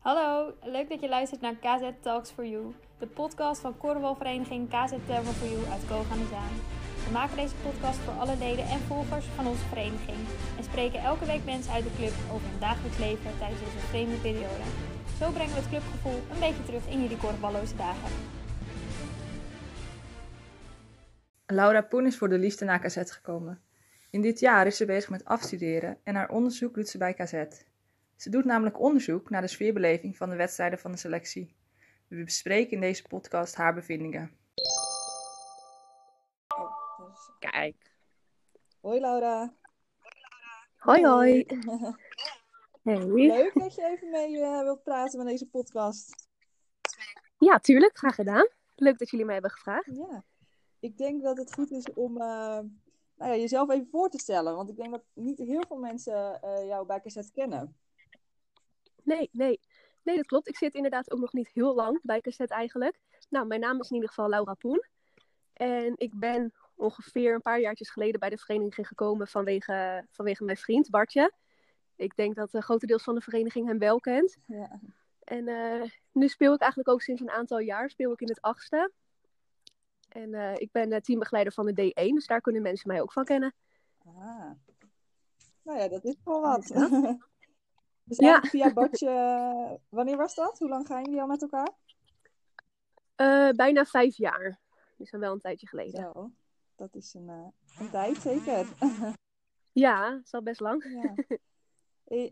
Hallo, leuk dat je luistert naar KZ Talks for You, de podcast van korfbalvereniging KZ Thermal for You uit Koog Zaan. We maken deze podcast voor alle leden en volgers van onze vereniging en spreken elke week mensen uit de club over hun dagelijks leven tijdens deze vreemde periode. Zo brengen we het clubgevoel een beetje terug in jullie korfballoze dagen. Laura Poen is voor de liefde naar KZ gekomen. In dit jaar is ze bezig met afstuderen en haar onderzoek doet ze bij KZ. Ze doet namelijk onderzoek naar de sfeerbeleving van de wedstrijden van de selectie. We bespreken in deze podcast haar bevindingen. Kijk. Hoi Laura. Hoi, hoi. Hey. Leuk dat je even mee eh, wilt praten met deze podcast. Ja, tuurlijk. Graag gedaan. Leuk dat jullie mij hebben gevraagd. Ja. Ik denk dat het goed is om eh, nou ja, jezelf even voor te stellen. Want ik denk dat niet heel veel mensen eh, jou bij KZ kennen. Nee, nee. Nee, dat klopt. Ik zit inderdaad ook nog niet heel lang bij Cassette eigenlijk. Nou, mijn naam is in ieder geval Laura Poen. En ik ben ongeveer een paar jaartjes geleden bij de vereniging gekomen vanwege, vanwege mijn vriend Bartje. Ik denk dat uh, grotendeels van de vereniging hem wel kent. Ja. En uh, nu speel ik eigenlijk ook sinds een aantal jaar speel ik in het achtste. En uh, ik ben teambegeleider van de D1, dus daar kunnen mensen mij ook van kennen. Ah. Nou ja, dat is wel wat. Dus Ja. via Bartje, wanneer was dat? Hoe lang gaan jullie al met elkaar? Uh, bijna vijf jaar. Dus dan wel een tijdje geleden. Zo, dat is een, uh, een tijd zeker. ja, dat is al best lang. Ja.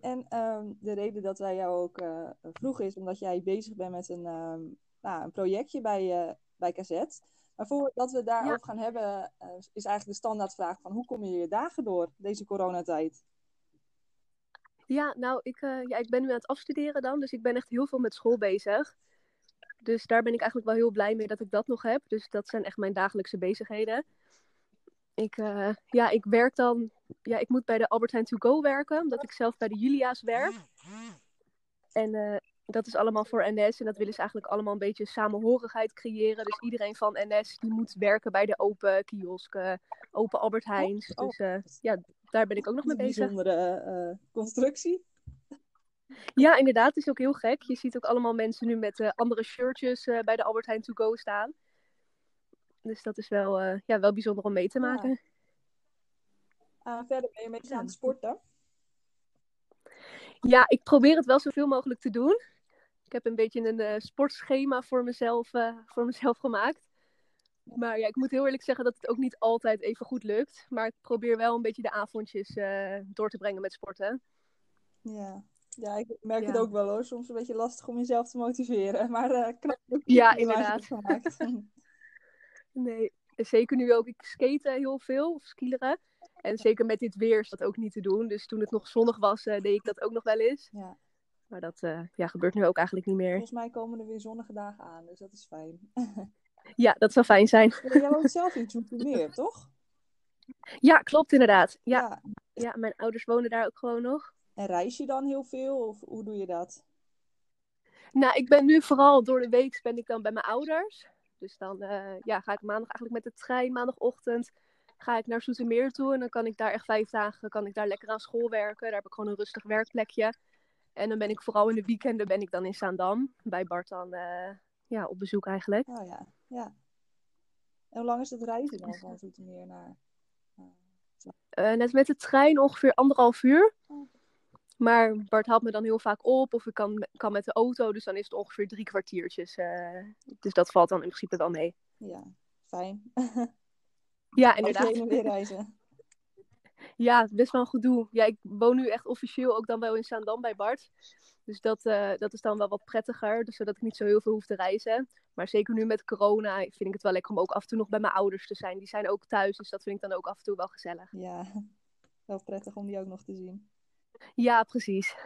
En um, de reden dat wij jou ook uh, vroegen is omdat jij bezig bent met een, um, nou, een projectje bij, bij KZ. Maar voordat we daarover ja. gaan hebben, is eigenlijk de standaardvraag van hoe kom je je dagen door deze coronatijd? Ja, nou, ik, uh, ja, ik ben nu aan het afstuderen dan. Dus ik ben echt heel veel met school bezig. Dus daar ben ik eigenlijk wel heel blij mee dat ik dat nog heb. Dus dat zijn echt mijn dagelijkse bezigheden. Ik, uh, ja, ik werk dan... Ja, ik moet bij de Albert Heijn To Go werken. Omdat ik zelf bij de Julia's werk. En uh, dat is allemaal voor NS. En dat willen ze eigenlijk allemaal een beetje samenhorigheid creëren. Dus iedereen van NS die moet werken bij de open kiosken. Open Albert Heijns. Oh, Dus ja, daar ben ik ook nog mee bezig. Een bijzondere uh, constructie. Ja, inderdaad. Het is ook heel gek. Je ziet ook allemaal mensen nu met uh, andere shirtjes bij de Albert Heijn To Go staan. Dus dat is wel, ja, wel bijzonder om mee te maken. Ja. verder ben je met aan het sporten? Ja, ik probeer het wel zoveel mogelijk te doen. Ik heb een beetje een sportschema voor mezelf, voor mezelf gemaakt. Maar ja, ik moet heel eerlijk zeggen dat het ook niet altijd even goed lukt. Maar ik probeer wel een beetje de avondjes uh, door te brengen met sporten. Ja, ja ik merk ja. het ook wel hoor. Soms een beetje lastig om jezelf te motiveren. Maar knap. Ja, inderdaad. nee, zeker nu ook. Ik skate heel veel, of skileren. En zeker met dit weer is dat ook niet te doen. Dus toen het nog zonnig was, deed ik dat ook nog wel eens. Ja. Maar dat ja, gebeurt nu ook eigenlijk niet meer. Volgens mij komen er weer zonnige dagen aan, dus dat is fijn. Ja, dat zou fijn zijn. Ja, jij woont zelf in Zoetermeer, toch? Ja, klopt inderdaad. Ja. ja. Ja. mijn ouders wonen daar ook gewoon nog. En reis je dan heel veel of hoe doe je dat? Nou, ik ben nu vooral door de week ben ik dan bij mijn ouders. Dus dan uh, ja, ga ik maandag eigenlijk met de trein, maandagochtend, ga ik naar Zoetermeer toe. En dan kan ik daar echt vijf dagen, kan ik daar lekker aan school werken. Daar heb ik gewoon een rustig werkplekje. En dan ben ik vooral in de weekenden ben ik dan in Zaandam, bij Bart dan uh, ja, op bezoek eigenlijk. Oh ja. Ja. En hoe lang is het reizen dan van Zoetermeer naar... Uh, net met de trein ongeveer anderhalf uur. Oh. Maar Bart haalt me dan heel vaak op. Of ik kan, kan met de auto. Dus dan is het ongeveer drie kwartiertjes. Uh, dus dat valt dan in principe wel mee. Ja, fijn. ja, inderdaad. weer reizen. Ja, best wel een gedoe. Ja, ik woon nu echt officieel ook dan wel in Zaandam bij Bart. Dus dat, uh, dat is dan wel wat prettiger. Dus zodat ik niet zo heel veel hoef te reizen. Maar zeker nu met corona vind ik het wel lekker om ook af en toe nog bij mijn ouders te zijn. Die zijn ook thuis, dus dat vind ik dan ook af en toe wel gezellig. Ja, wel prettig om die ook nog te zien. Ja, precies.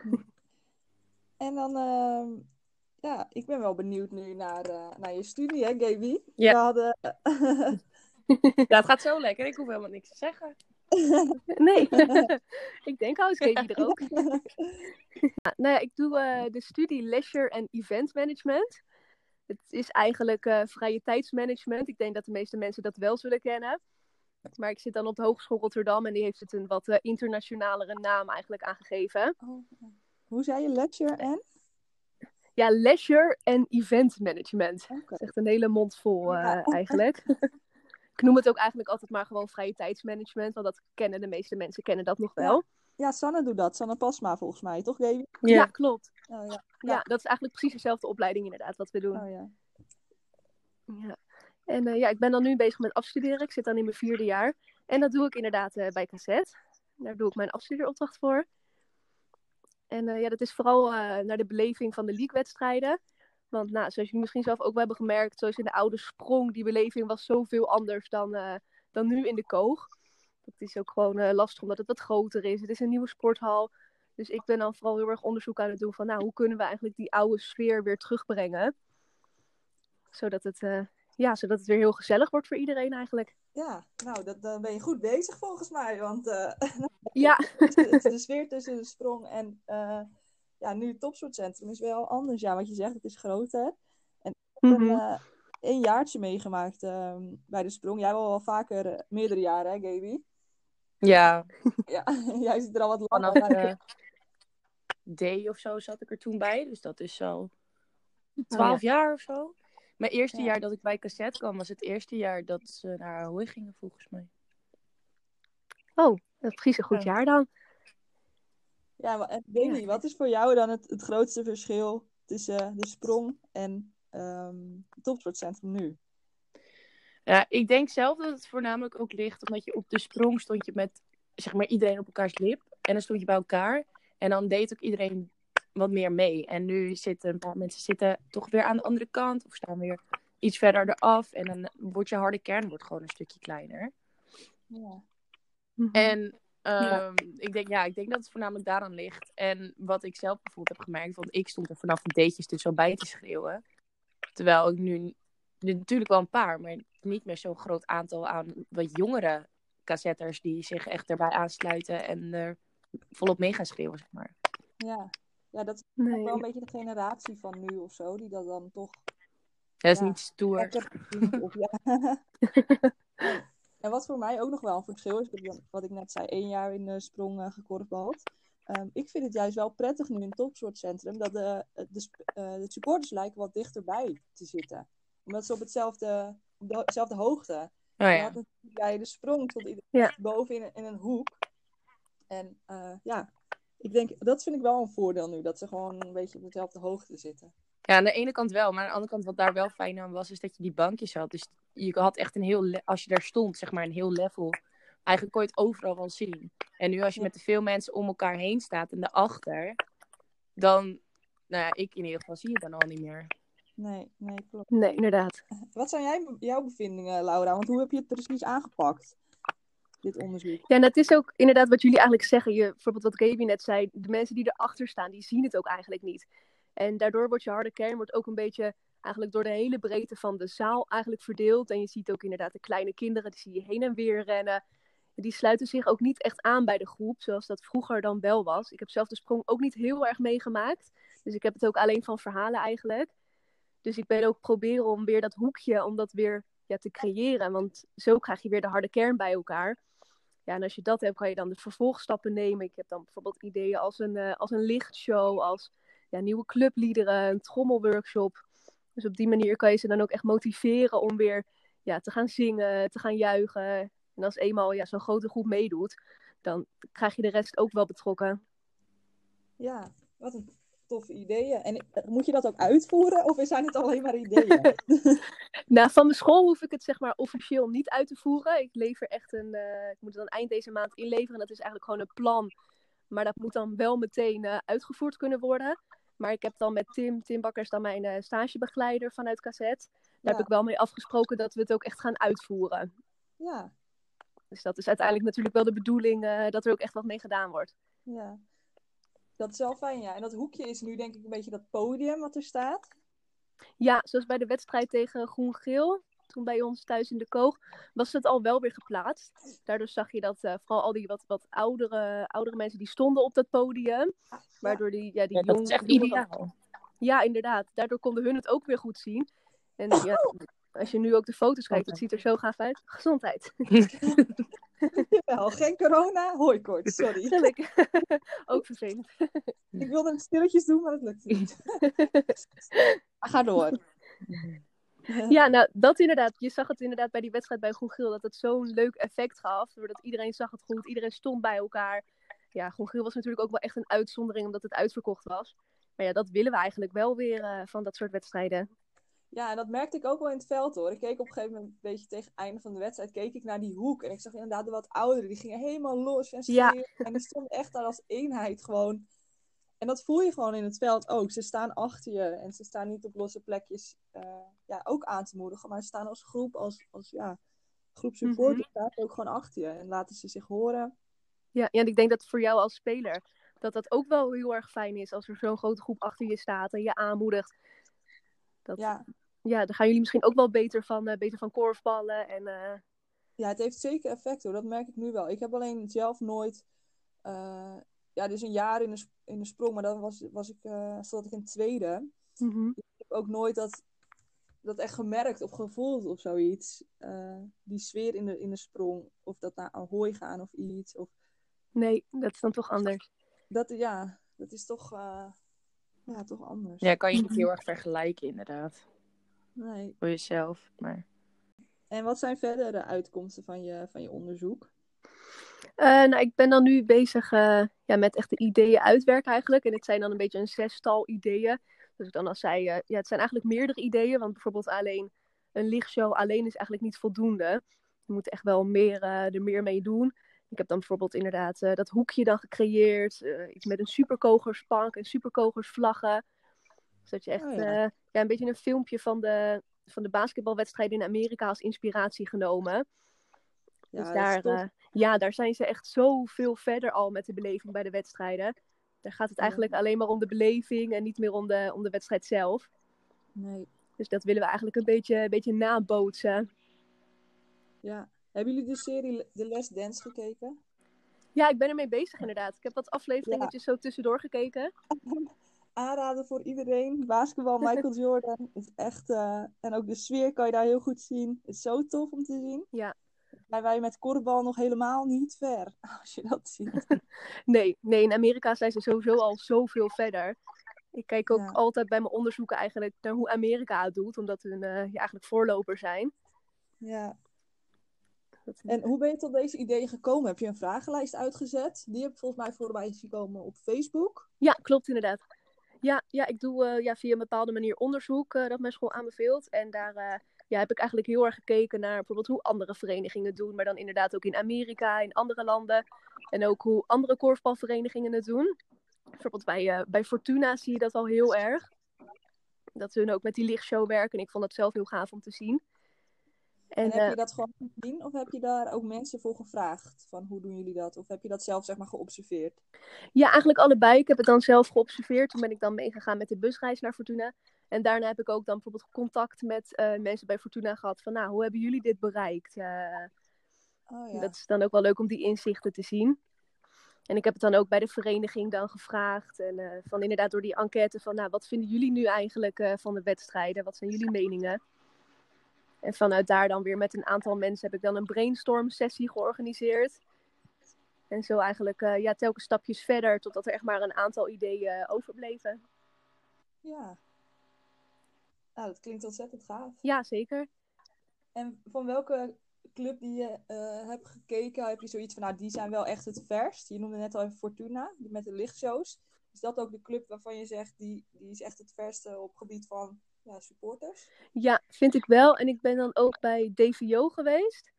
En dan, uh, ja, ik ben wel benieuwd nu naar, uh, naar je studie, hè, Gaby? Ja. We hadden... ja, het gaat zo lekker. Ik hoef helemaal niks te zeggen. Nee, ik denk al, is Gaby er ook. ja, nou ja, ik doe uh, de studie Leisure en Event Management. Het is eigenlijk uh, vrije tijdsmanagement. Ik denk dat de meeste mensen dat wel zullen kennen. Maar ik zit dan op de Hogeschool Rotterdam en die heeft het een wat uh, internationalere naam eigenlijk aangegeven. Oh, hoe zei je, lecture en? Ja, leisure en event management. Oké. Dat is echt een hele mond vol eh, Ja. eigenlijk. Ik noem het ook eigenlijk altijd maar gewoon vrije tijdsmanagement, want dat kennen de meeste mensen kennen dat nog wel. Ja, Sanne doet dat. Sanne Pasma volgens mij, toch, Gaby? Ja, klopt. Oh ja. Ja. dat is eigenlijk precies dezelfde opleiding inderdaad wat we doen. Oh ja. Ja. En eh, ja, ik ben dan nu bezig met afstuderen. Ik zit dan in mijn vierde jaar. En dat doe ik inderdaad eh, bij Cassette. Daar doe ik mijn afstudeeropdracht voor. En eh, ja, dat is vooral eh, naar de beleving van de league-wedstrijden. Want nou, zoals jullie misschien zelf ook wel hebben gemerkt, zoals in de oude sprong, die beleving was zoveel anders dan, eh, dan nu in de koog. Dat is ook gewoon eh, lastig omdat het wat groter is. Het is een nieuwe sporthal. Dus ik ben dan vooral heel erg onderzoek aan het doen van, nou, hoe kunnen we eigenlijk die oude sfeer weer terugbrengen? Zodat het, eh, ja, zodat het weer heel gezellig wordt voor iedereen eigenlijk. Ja, nou, dat, dan ben je goed bezig volgens mij. Want Ja, de, de sfeer tussen de sprong en ja, nu het topsportcentrum is wel anders. Ja, wat je zegt, het is groter. En ik heb Mhm. een, eh, een jaartje meegemaakt ehm, bij de sprong. Jij wel wel vaker eh, meerdere jaren, hè, Gaby? Ja, Ja, jij zit er al wat langer bij. eh D of zo zat ik er toen bij. Dus dat is zo 12 jaar of zo. Mijn eerste Ja. jaar dat ik bij cassette kwam, was het eerste jaar dat ze naar Ahoy gingen, volgens mij. oh, dat precies een goed Ja. jaar dan. Ja, maar en Gaby, Ja. wat is voor jou dan het, het grootste verschil tussen de sprong en ehm, het topsportcentrum nu? Ja, ik denk zelf dat het voornamelijk ook ligt omdat je op de sprong stond je met zeg maar iedereen op elkaars lip. En dan stond je bij elkaar. En dan deed ook iedereen wat meer mee. En nu zitten een paar mensen zitten toch weer aan de andere kant. Of staan weer iets verder eraf. En dan wordt je harde kern wordt gewoon een stukje kleiner. Ja. Mhm. En ehm, ik, denk, ja, ik denk dat het voornamelijk daaraan ligt. En wat ik zelf bijvoorbeeld heb gemerkt, want ik stond er vanaf de datejes dus wel bij te schreeuwen. Terwijl ik nu, nu natuurlijk wel een paar, maar niet meer zo'n groot aantal aan wat jongere cassetters die zich echt erbij aansluiten en er volop mee gaan schreeuwen, zeg maar. Ja. ja, dat is Nee. wel een beetje de generatie van nu of zo, die dat dan toch Dat is Ja. niet stoer. Of, ja. en, wat voor mij ook nog wel een verschil is, wat ik net zei, één jaar in de sprong eh gekorfbald. Ehm, ik vind het juist wel prettig nu in het topsportcentrum dat de, de, sp- eh, de supporters lijken wat dichterbij te zitten. Omdat ze op hetzelfde, op de- dezelfde hoogte. Oh ja. bij de sprong tot iedereen Ja. boven in, een- in een hoek. En eh, ja, ik denk, dat vind ik wel een voordeel nu, dat ze gewoon een beetje op dezelfde hoogte zitten. Ja, aan de ene kant wel, maar aan de andere kant wat daar wel fijn aan was, is dat je die bankjes had. Dus je had echt een heel, als je daar stond, zeg maar een heel level. Eigenlijk kon je het overal wel zien. En nu als je Ja. met te veel mensen om elkaar heen staat en daarachter, dan, nou ja, ik in ieder geval zie je het dan al niet meer. Nee, nee, klopt. Nee, inderdaad. Wat zijn jij, jouw bevindingen, Laura? Want hoe heb je het precies aangepakt, dit onderzoek? Ja, en het is ook inderdaad wat jullie eigenlijk zeggen. Je, bijvoorbeeld wat Gaby net zei, de mensen die erachter staan, die zien het ook eigenlijk niet. En daardoor wordt je harde kern wordt ook een beetje eigenlijk door de hele breedte van de zaal eigenlijk verdeeld. En je ziet ook inderdaad de kleine kinderen, die zie je heen en weer rennen. Die sluiten zich ook niet echt aan bij de groep, zoals dat vroeger dan wel was. Ik heb zelf de sprong ook niet heel erg meegemaakt. Dus ik heb het ook alleen van verhalen eigenlijk. Dus ik ben ook proberen om weer dat hoekje, om dat weer ja, te creëren. Want zo krijg je weer de harde kern bij elkaar. Ja, en als je dat hebt, kan je dan de vervolgstappen nemen. Ik heb dan bijvoorbeeld ideeën als een, eh, als een lichtshow, als ja, nieuwe clubliederen, een trommelworkshop. Dus op die manier kan je ze dan ook echt motiveren om weer ja, te gaan zingen, te gaan juichen. En als eenmaal ja, zo'n grote groep meedoet, dan krijg je de rest ook wel betrokken. Ja, wat een toffe ideeën. En moet je dat ook uitvoeren of zijn het alleen maar ideeën? Nou, van mijn school hoef ik het zeg maar officieel niet uit te voeren. Ik lever echt een, eh, ik moet het dan eind deze maand inleveren. En dat is eigenlijk gewoon een plan. Maar dat moet dan wel meteen eh, uitgevoerd kunnen worden. Maar ik heb dan met Tim, Tim Bakkers, dan mijn eh, stagebegeleider vanuit Cassette. Daar Ja. heb ik wel mee afgesproken dat we het ook echt gaan uitvoeren. ja, Dus dat is uiteindelijk natuurlijk wel de bedoeling eh, dat er ook echt wat mee gedaan wordt. ja. Dat is wel fijn, ja. En dat hoekje is nu denk ik een beetje dat podium wat er staat. Ja, zoals bij de wedstrijd tegen Groen-Geel, toen bij ons thuis in de Koog, was het al wel weer geplaatst. Daardoor zag je dat eh, vooral al die wat, wat oudere, oudere mensen die stonden op dat podium. Waardoor die, ja, die Ja, dat jong- is echt jongeren- ideaal. Ja, inderdaad. Daardoor konden hun het ook weer goed zien. En ja, als je nu ook de foto's kijkt, het ziet er zo gaaf uit. Gezondheid. Jawel, geen corona, hooikoorts, sorry. Ook vervelend. Ik wilde het stilletjes doen, maar het lukte niet. Ga door. Ja, nou, dat inderdaad. Je zag het inderdaad bij die wedstrijd bij Groen dat het zo'n leuk effect gaf. Doordat iedereen zag het goed, iedereen stond bij elkaar. Ja, Groen was natuurlijk ook wel echt een uitzondering, omdat het uitverkocht was. Maar ja, dat willen we eigenlijk wel weer uh, van dat soort wedstrijden. Ja, en dat merkte ik ook wel in het veld hoor. Ik keek op een gegeven moment een beetje tegen het einde van de wedstrijd, keek ik naar die hoek. En ik zag inderdaad de wat ouderen, die gingen helemaal los en schreeuwen. Ja. En die stonden echt daar als eenheid gewoon. En dat voel je gewoon in het veld ook. Ze staan achter je en ze staan niet op losse plekjes uh, ja, ook aan te moedigen. Maar ze staan als groep, als, als ja, groep supporters, mm -hmm. ook gewoon achter je. En laten ze zich horen. Ja, ja, en ik denk dat voor jou als speler, dat dat ook wel heel erg fijn is als er zo'n grote groep achter je staat en je aanmoedigt. Dat, ja. ja, dan gaan jullie misschien ook wel beter van, uh, beter van korfballen. En, uh... Ja, het heeft zeker effect hoor, dat merk ik nu wel. Ik heb alleen zelf nooit, uh, ja, dus een jaar in de, in de sprong, maar dan was, was ik, zat ik in tweede. Mm -hmm. Ik heb ook nooit dat, dat echt gemerkt of gevoeld of zoiets. die sfeer in de, in de sprong, of dat naar Ahoy gaan of iets. Of... Nee, dat is dan toch anders dat, ja, dat is toch, uh, ja, toch anders. Ja, kan je niet heel erg vergelijken, inderdaad. Nee. Voor jezelf, maar... En wat zijn verder de uitkomsten van je, van je onderzoek? Uh, nou, ik ben dan nu bezig uh, ja, met echt de ideeën uitwerken eigenlijk. En het zijn dan een beetje een zestal ideeën. Dus ik dan al zei, uh, ja, het zijn eigenlijk meerdere ideeën. Want bijvoorbeeld alleen een lichtshow alleen is eigenlijk niet voldoende. Je moet echt wel meer, er meer mee doen. Ik heb dan bijvoorbeeld inderdaad dat hoekje dan gecreëerd. Iets met een superkogerspank en superkogersvlaggen. Zodat je echt oh, ja. Ja. een beetje een filmpje van de, van de basketbalwedstrijden in Amerika als inspiratie genomen. Ja, dus daar, ja, daar zijn ze echt zoveel verder al met de beleving bij de wedstrijden. Daar gaat het eigenlijk alleen maar om de beleving en niet meer om de, om de wedstrijd zelf. Nee. Dus dat willen we eigenlijk een beetje, een beetje nabootsen. Ja, hebben jullie de serie The Last Dance gekeken? Ja, ik ben ermee bezig inderdaad. Ik heb wat afleveringetjes ja. zo tussendoor gekeken. Aanraden voor iedereen. Basketbal, Michael Jordan. is echt, uh, en ook de sfeer kan je daar heel goed zien. Het is zo tof om te zien. Ja. Maar wij met korfbal nog helemaal niet ver, als je dat ziet. nee, nee, in Amerika zijn ze sowieso al zoveel verder. Ik kijk ook ja. altijd bij mijn onderzoeken eigenlijk naar hoe Amerika het doet, omdat hun uh, ja, eigenlijk voorloper zijn. Ja, en hoe ben je tot deze ideeën gekomen? Heb je een vragenlijst uitgezet? Die heb ik volgens mij voorbij gekomen op Facebook. Ja, klopt inderdaad. Ja, ja ik doe uh, ja, via een bepaalde manier onderzoek uh, dat mijn school aanbeveelt. En daar ja, heb ik eigenlijk heel erg gekeken naar bijvoorbeeld hoe andere verenigingen doen. Maar dan inderdaad ook in Amerika, in andere landen. En ook hoe andere korfbalverenigingen het doen. Bijvoorbeeld bij, bij Fortuna zie je dat al heel erg. Dat ze hun ook met die lichtshow werken. En ik vond dat zelf heel gaaf om te zien. En, en heb je dat gewoon gezien of heb je daar ook mensen voor gevraagd? Van hoe doen jullie dat? Of heb je dat zelf zeg maar geobserveerd? Ja, eigenlijk allebei. Ik heb het dan zelf geobserveerd. Toen ben ik dan meegegaan met de busreis naar Fortuna. En daarna heb ik ook dan bijvoorbeeld contact met uh, mensen bij Fortuna gehad. Van nou, hoe hebben jullie dit bereikt? Uh, oh, ja. Dat is dan ook wel leuk om die inzichten te zien. En ik heb het dan ook bij de vereniging dan gevraagd. En uh, van inderdaad door die enquête van nou, wat vinden jullie nu eigenlijk van de wedstrijden? Wat zijn jullie meningen? En vanuit daar dan weer met een aantal mensen heb ik dan een brainstorm sessie georganiseerd. En zo eigenlijk ja, telkens stapjes verder totdat er echt maar een aantal ideeën overbleven. Ja. Nou, dat klinkt ontzettend gaaf. Ja, zeker. En van welke club die je uh, hebt gekeken, heb je zoiets van, nou, die zijn wel echt het verst. Je noemde net al even Fortuna, die met de lichtshows. Is dat ook de club waarvan je zegt, die, die is echt het verste op gebied van ja, supporters? Ja, vind ik wel. En ik ben dan ook bij DVO geweest.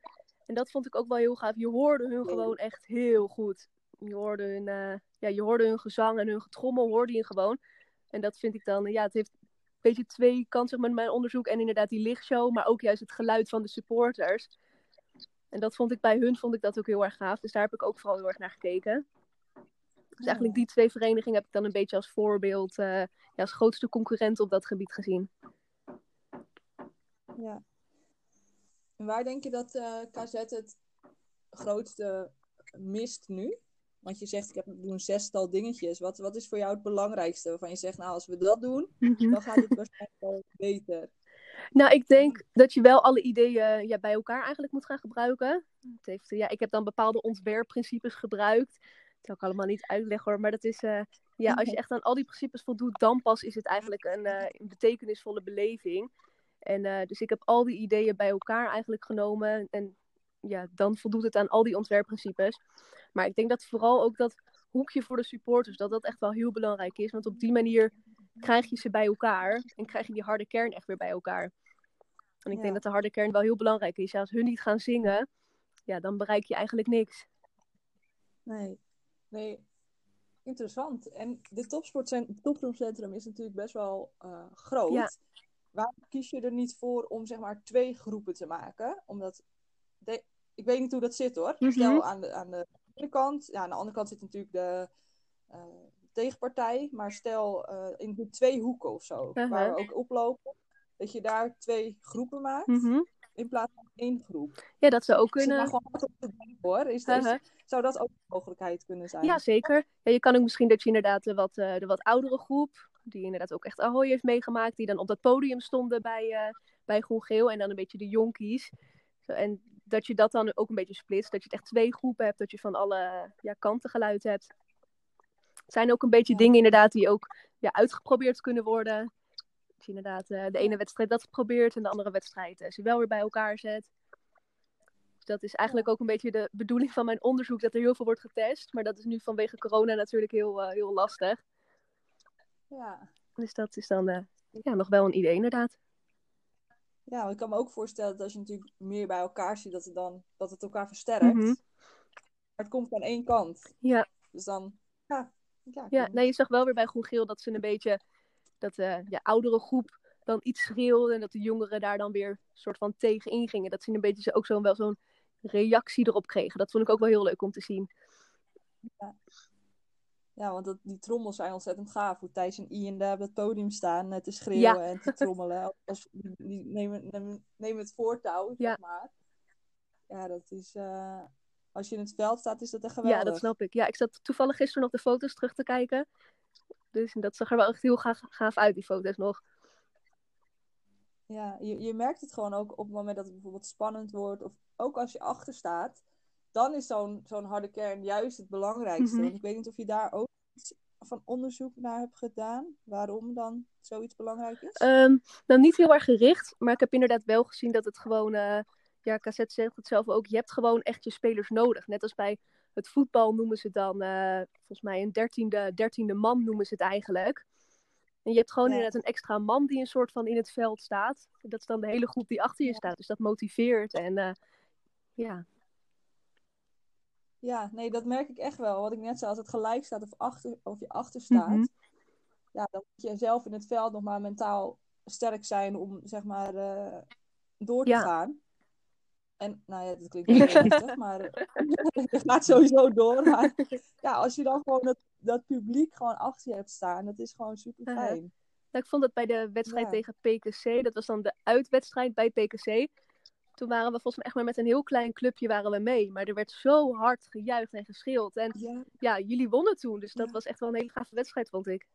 En dat vond ik ook wel heel gaaf. Je hoorde hun gewoon echt heel goed. Je hoorde hun, uh, ja, je hoorde hun gezang en hun getrommel hoorde je gewoon. En dat vind ik dan, ja, het heeft beetje twee kanten met mijn onderzoek. En inderdaad die lichtshow, maar ook juist het geluid van de supporters. En dat vond ik bij hun vond ik dat ook heel erg gaaf. Dus daar heb ik ook vooral heel erg naar gekeken. Dus eigenlijk die twee verenigingen heb ik dan een beetje als voorbeeld, uh, ja, als grootste concurrent op dat gebied gezien. Ja. En waar denk je dat uh, eh, KZ het grootste mist nu? Want je zegt, ik heb doe een zestal dingetjes. Wat, wat is voor jou het belangrijkste? Waarvan je zegt, nou, als we dat doen, mm -hmm. dan gaat het waarschijnlijk wel beter. Nou, ik denk dat je wel alle ideeën ja, bij elkaar eigenlijk moet gaan gebruiken. Het heeft, ja, ik heb dan bepaalde ontwerpprincipes gebruikt. Dat zal ik allemaal niet uitleggen hoor, maar dat is, eh, ja, als je echt aan al die principes voldoet, dan pas is het eigenlijk een, uh, een betekenisvolle beleving. En uh, dus ik heb al die ideeën bij elkaar eigenlijk genomen en ja, dan voldoet het aan al die ontwerpprincipes. Maar ik denk dat vooral ook dat hoekje voor de supporters, dat dat echt wel heel belangrijk is. Want op die manier krijg je ze bij elkaar en krijg je die harde kern echt weer bij elkaar. En ik Ja. denk dat de harde kern wel heel belangrijk is. Ja, als hun niet gaan zingen, ja, dan bereik je eigenlijk niks. Nee. Nee. Interessant. En dit topsportcen- topsportcentrum is natuurlijk best wel eh, groot. Ja. Waarom kies je er niet voor om zeg maar twee groepen te maken? Omdat, de- ik weet niet hoe dat zit hoor. Mhm. Stel aan de, aan de ene kant, ja, aan de andere kant zit natuurlijk de eh, tegenpartij. Maar stel eh, in de twee hoeken of zo, Uh-huh. waar we ook oplopen. Dat je daar twee groepen maakt Mhm. in plaats van één groep. Ja, dat zou ook kunnen. maar gewoon wat op te denken hoor. Is, Uh-huh. zou dat ook een mogelijkheid kunnen zijn? Ja, zeker. Ja, je kan ook misschien dat je inderdaad de wat, eh, de wat oudere groep, die inderdaad ook echt Ahoy heeft meegemaakt, die dan op dat podium stonden bij, bij Groen Geel en dan een beetje de jonkies. Zo, en dat je dat dan ook een beetje splitst, dat je het echt twee groepen hebt, dat je van alle ja, kanten geluid hebt. Het zijn ook een beetje dingen inderdaad die ook ja, uitgeprobeerd kunnen worden. Dat je inderdaad eh, de ene wedstrijd dat probeert en de andere wedstrijd eh, ze wel weer bij elkaar zet. Dus dat is eigenlijk ook een beetje de bedoeling van mijn onderzoek, dat er heel veel wordt getest. Maar dat is nu vanwege corona natuurlijk heel, eh, heel lastig. Ja. Dus dat is dan ja, nog wel een idee inderdaad. Ja, ik kan me ook voorstellen dat als je natuurlijk meer bij elkaar ziet, dat het dan dat het elkaar versterkt. Mhm. Maar het komt van één kant. Ja. Dus dan, ja. Ja, Ja, nee, je zag wel weer bij Groen Geel dat ze een beetje, dat de ja, oudere groep dan iets schreeuwde. En dat de jongeren daar dan weer soort van tegen ingingen. Dat ze een beetje zo, ook zo'n wel zo'n reactie erop kregen. Dat vond ik ook wel heel leuk om te zien. Ja, want dat, die trommels zijn ontzettend gaaf. Hoe Thijs en Ian daar op het podium staan eh, te schreeuwen en te trommelen. Als, die, nemen, nemen, nemen het voortouw, Ja. zeg maar. Ja, dat is... eh, als je in het veld staat, is dat echt geweldig. Ja, dat snap ik. Ja, ik zat toevallig gisteren nog de foto's terug te kijken. Dus dat zag er wel echt heel gaaf, gaaf uit, die foto's nog. Ja, je, je merkt het gewoon ook op het moment dat het bijvoorbeeld spannend wordt. Of ook als je achter staat. Dan is zo'n zo'n harde kern juist het belangrijkste. Mhm. Want ik weet niet of je daar ook iets van onderzoek naar hebt gedaan. Waarom dan zoiets belangrijk is? Ehm, nou, niet heel erg gericht, maar ik heb inderdaad wel gezien dat het gewoon, eh ja, Cassette zegt het zelf ook, je hebt gewoon echt je spelers nodig. Net als bij het voetbal noemen ze dan, eh, volgens mij een dertiende, dertiende man noemen ze het eigenlijk. En je hebt gewoon Ja. inderdaad een extra man die een soort van in het veld staat. Dat is dan de hele groep die achter je staat. Dus dat motiveert en eh, ja. Ja, nee, dat merk ik echt wel. Wat ik net zei, als het gelijk staat of, achter, of je achter staat. Mhm. Ja, dan moet je zelf in het veld nog maar mentaal sterk zijn om, zeg maar, eh, door te Ja. gaan. En, nou ja, dat klinkt heel lastig, maar je gaat sowieso door. Maar ja, als je dan gewoon dat, dat publiek gewoon achter je hebt staan, dat is gewoon super Uh-huh. fijn. Nou, ik vond dat bij de wedstrijd Ja. tegen PKC, dat was dan de uitwedstrijd bij PKC. Toen waren we volgens mij echt maar met een heel klein clubje waren we mee. Maar er werd zo hard gejuicht en geschreeuwd. En Ja, ja, jullie wonnen toen. Dus dat Ja. was echt wel een hele gave wedstrijd, vond ik.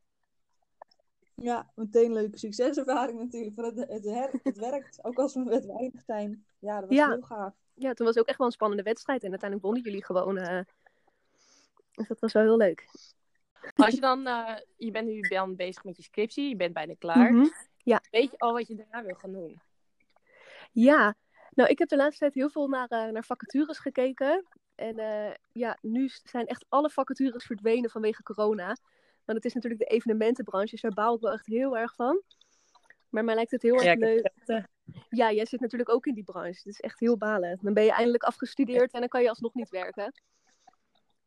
ja, meteen een leuke succeservaring natuurlijk. Want het, het, her- het werkt, ook als we met weinig zijn. Ja, dat was Ja. heel gaaf. Ja, toen was het ook echt wel een spannende wedstrijd. En uiteindelijk wonnen jullie gewoon. eh. Dus dat was wel heel leuk. Als je dan, eh, je bent nu dan bezig met je scriptie, je bent bijna klaar. Mhm. Weet je al wat je daarna wil gaan doen? Ja, nou, ik heb de laatste tijd heel veel naar, eh, naar vacatures gekeken. En eh, ja, nu zijn echt alle vacatures verdwenen vanwege corona. Want het is natuurlijk de evenementenbranche, dus daar baal ik wel echt heel erg van. Maar mij lijkt het heel erg leuk. het, Ja, jij zit natuurlijk ook in die branche. Het is echt heel balen. Dan ben je eindelijk afgestudeerd en dan kan je alsnog niet werken.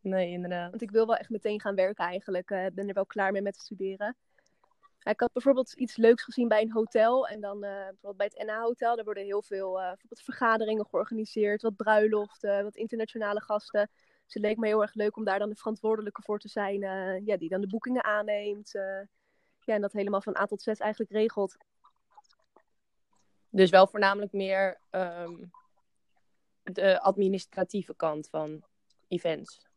Nee, inderdaad. Want ik wil wel echt meteen gaan werken eigenlijk. Ik ben er wel klaar mee met studeren. Ik had bijvoorbeeld iets leuks gezien bij een hotel. En dan eh, bijvoorbeeld bij het NH-hotel. Daar worden heel veel eh, bijvoorbeeld vergaderingen georganiseerd. Wat bruiloften, wat internationale gasten. Dus het leek me heel erg leuk om daar dan de verantwoordelijke voor te zijn. eh, ja, die dan de boekingen aanneemt. ja, en dat helemaal van A tot Z eigenlijk regelt. Dus wel voornamelijk meer ehm, de administratieve kant van events.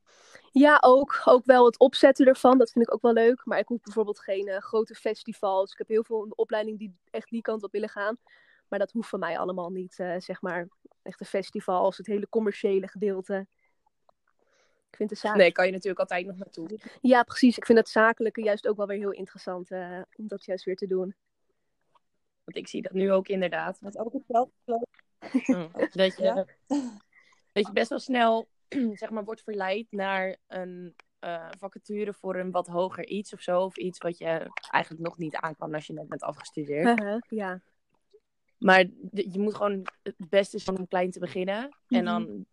Ja, ook, ook wel het opzetten ervan. Dat vind ik ook wel leuk. Maar ik hoef bijvoorbeeld geen eh, grote festivals. Ik heb heel veel in de opleiding die echt die kant op willen gaan. Maar dat hoeft van mij allemaal niet, eh, zeg maar, echt een festival als het hele commerciële gedeelte. Ik vind de zaak... Nee, kan je natuurlijk altijd nog naartoe. Ja, precies. Ik vind het zakelijke juist ook wel weer heel interessant eh, om dat juist weer te doen. Want ik zie dat nu ook inderdaad. Met ook het geld. Mm. Dat, je, Ja. dat je best wel snel zeg maar, wordt verleid naar een eh, vacature voor een wat hoger iets of zo. Of iets wat je eigenlijk nog niet aan kan als je net bent afgestudeerd. ja. Maar je moet gewoon het beste is om klein te beginnen. En Mhm. dan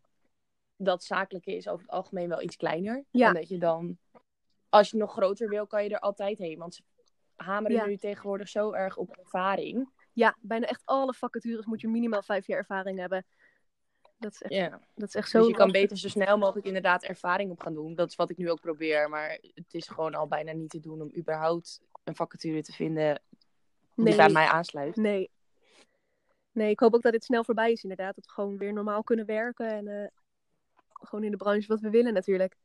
dat zakelijke is over het algemeen wel iets kleiner. Ja. En dat je dan, als je nog groter wil, kan je er altijd heen. Want ze hameren Ja. nu tegenwoordig zo erg op ervaring. ja, bijna echt alle vacatures moet je minimaal vijf jaar ervaring hebben. Dat is echt, dat is echt zo Dus je kan beter zo snel mogelijk inderdaad ervaring op gaan doen. Dat is wat ik nu ook probeer. Maar het is gewoon al bijna niet te doen om überhaupt een vacature te vinden die Nee. bij mij aansluit. Nee. Nee, ik hoop ook dat dit snel voorbij is inderdaad. Dat we gewoon weer normaal kunnen werken. En eh, gewoon in de branche wat we willen natuurlijk.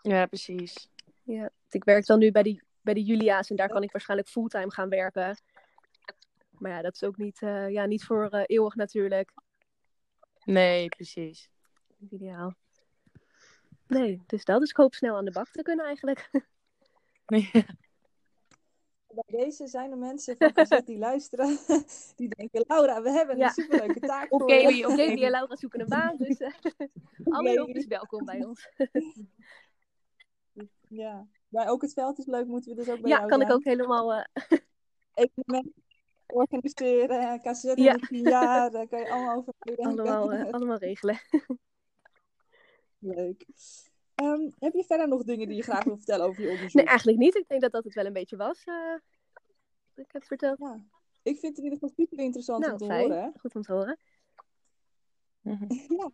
Ja, precies. Ja. Ik werk dan nu bij de, bij de Julia's. En daar kan ik waarschijnlijk fulltime gaan werken. Maar ja, dat is ook niet, eh, ja, niet voor eh, eeuwig natuurlijk. Nee, precies. Niet ideaal. Nee, dus dat. Dus ik hoop snel aan de bak te kunnen eigenlijk. Bij deze zijn er mensen van die luisteren. Die denken, Laura, we hebben Ja. een superleuke taak voor Oké, je. oké, die en Laura zoeken een baan. Dus eh, alle hulp is welkom bij ons. Ja. Maar ook het veld is leuk, moeten we dus ook bij Ja, jou kan ik ook helemaal... eh, Evenementen organiseren, in Ja. jaar, daar kan je allemaal over allemaal, eh, allemaal regelen. Leuk. Ehm, heb je verder nog dingen die je graag wil vertellen over je onderzoek? Nee, eigenlijk niet. Ik denk dat dat het wel een beetje was. eh, wat ik heb verteld. Ja. Ik vind het in ieder geval super interessant Nou, om te fijn. horen. Goed om te horen. Ja,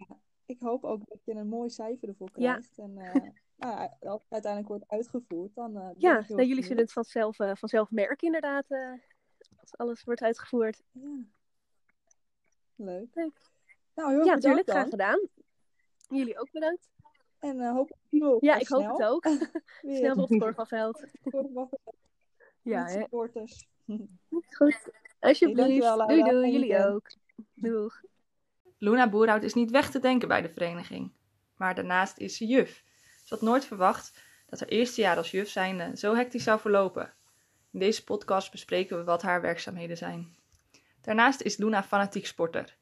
ik hoop ook dat je een mooi cijfer ervoor Ja. krijgt. En eh, nou, ja, als het uiteindelijk wordt uitgevoerd, dan eh, Ja, nou, jullie zullen het vanzelf, vanzelf merken inderdaad. Als alles wordt uitgevoerd. Ja. Leuk. Leuk. Nou, heel ja, natuurlijk. Graag gedaan. Jullie ook bedankt. En eh hoop ik Ja, ik hoop het ook. Snel op het de Ja, hè. supporters. Goed. Alsjeblieft. doei, doei. Jullie ook. Doeg. Luna Boerhout is niet weg te denken bij de vereniging. Maar daarnaast is ze juf. Ze had nooit verwacht dat haar eerste jaar als juf zijnde zo hectisch zou verlopen. In deze podcast bespreken we wat haar werkzaamheden zijn. Daarnaast is Luna fanatiek sporter.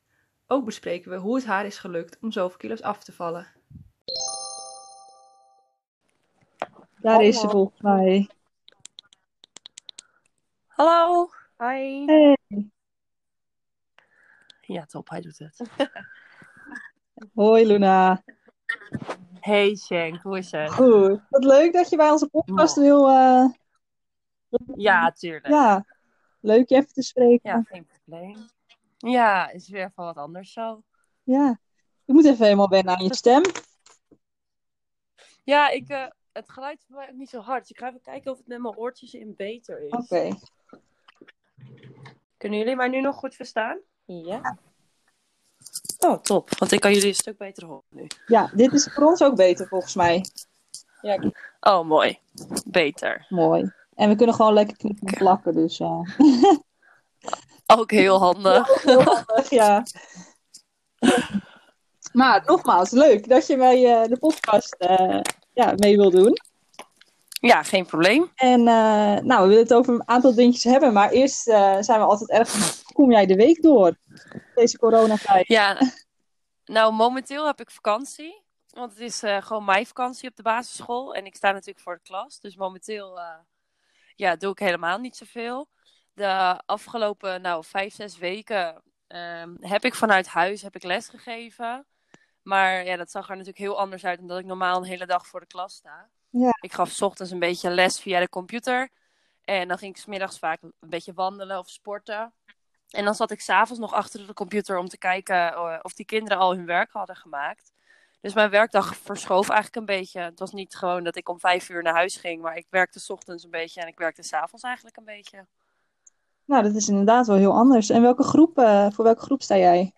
Ook bespreken we hoe het haar is gelukt om zoveel kilo's af te vallen. Daar is ze volgens mij. Hallo. Hi. Hey. Ja, top. Hij doet het. Hoi Luna. Hey Shank, hoe is het? Goed. Wat leuk dat je bij onze podcast wil. eh, Ja, tuurlijk. ja, leuk je even te spreken. Ja, geen probleem. Ja, is weer van wat anders zo. Ja. Je moet even helemaal wennen aan je stem. Ja, ik, eh, het geluid is voor mij ook niet zo hard. Dus ik ga even kijken of het met mijn oortjes in beter is. Oké. Kunnen jullie mij nu nog goed verstaan? Ja. Oh, top. Want ik kan jullie een stuk beter horen nu. Ja, dit is voor ons ook beter volgens mij. Ja, Oh, mooi. Beter. mooi. En we kunnen gewoon lekker knippen en plakken, dus eh, Ook heel handig. heel handig, ja. Maar nogmaals, leuk dat je bij eh, de podcast eh, ja, mee wil doen. Ja, geen probleem. En nou, we willen het over een aantal dingetjes hebben, maar eerst zijn we altijd erg hoe kom jij de week door? Deze coronatijd. Ja, nou momenteel heb ik vakantie. Want het is gewoon mijn vakantie op de basisschool. En ik sta natuurlijk voor de klas. Dus momenteel ja, doe ik helemaal niet zoveel. De afgelopen nou, vijf, zes weken ehm, heb ik vanuit huis heb ik les gegeven. Maar ja, dat zag er natuurlijk heel anders uit dan dat ik normaal een hele dag voor de klas sta. Ja. Ik gaf 's ochtends een beetje les via de computer. En dan ging ik 's middags vaak een beetje wandelen of sporten. En dan zat ik s'avonds nog achter de computer om te kijken eh, of die kinderen al hun werk hadden gemaakt. Dus mijn werkdag verschoof eigenlijk een beetje. Het was niet gewoon dat ik om vijf uur naar huis ging, maar ik werkte 's ochtends een beetje en ik werkte s'avonds eigenlijk een beetje. Nou, dat is inderdaad wel heel anders. En welke groep, eh, voor welke groep sta jij?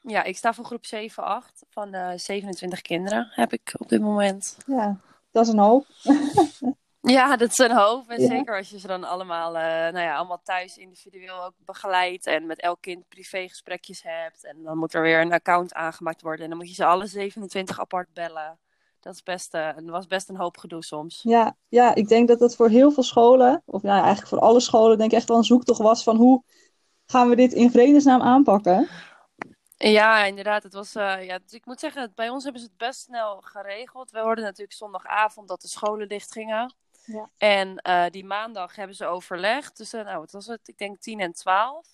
Ja, ik sta voor groep 7, 8 van de 27 kinderen heb ik op dit moment. Ja, dat is een hoop. Ja, dat is een hoop. En Ja. zeker als je ze dan allemaal, eh, nou ja, allemaal thuis individueel ook begeleidt. En met elk kind privégesprekjes hebt. En dan moet er weer een account aangemaakt worden. En dan moet je ze alle 27 apart bellen. Dat is best, dat was best een hoop gedoe soms. Ja, ja, ik denk dat dat voor heel veel scholen, of nou ja, eigenlijk voor alle scholen, denk ik echt wel een zoektocht was van hoe gaan we dit in vredesnaam aanpakken? Ja, inderdaad. Het was, eh, ja, dus ik moet zeggen, bij ons hebben ze het best snel geregeld. We hoorden natuurlijk zondagavond dat de scholen dicht gingen. Ja. En eh, die maandag hebben ze overlegd tussen, nou, wat was het? Ik denk 10 en 12.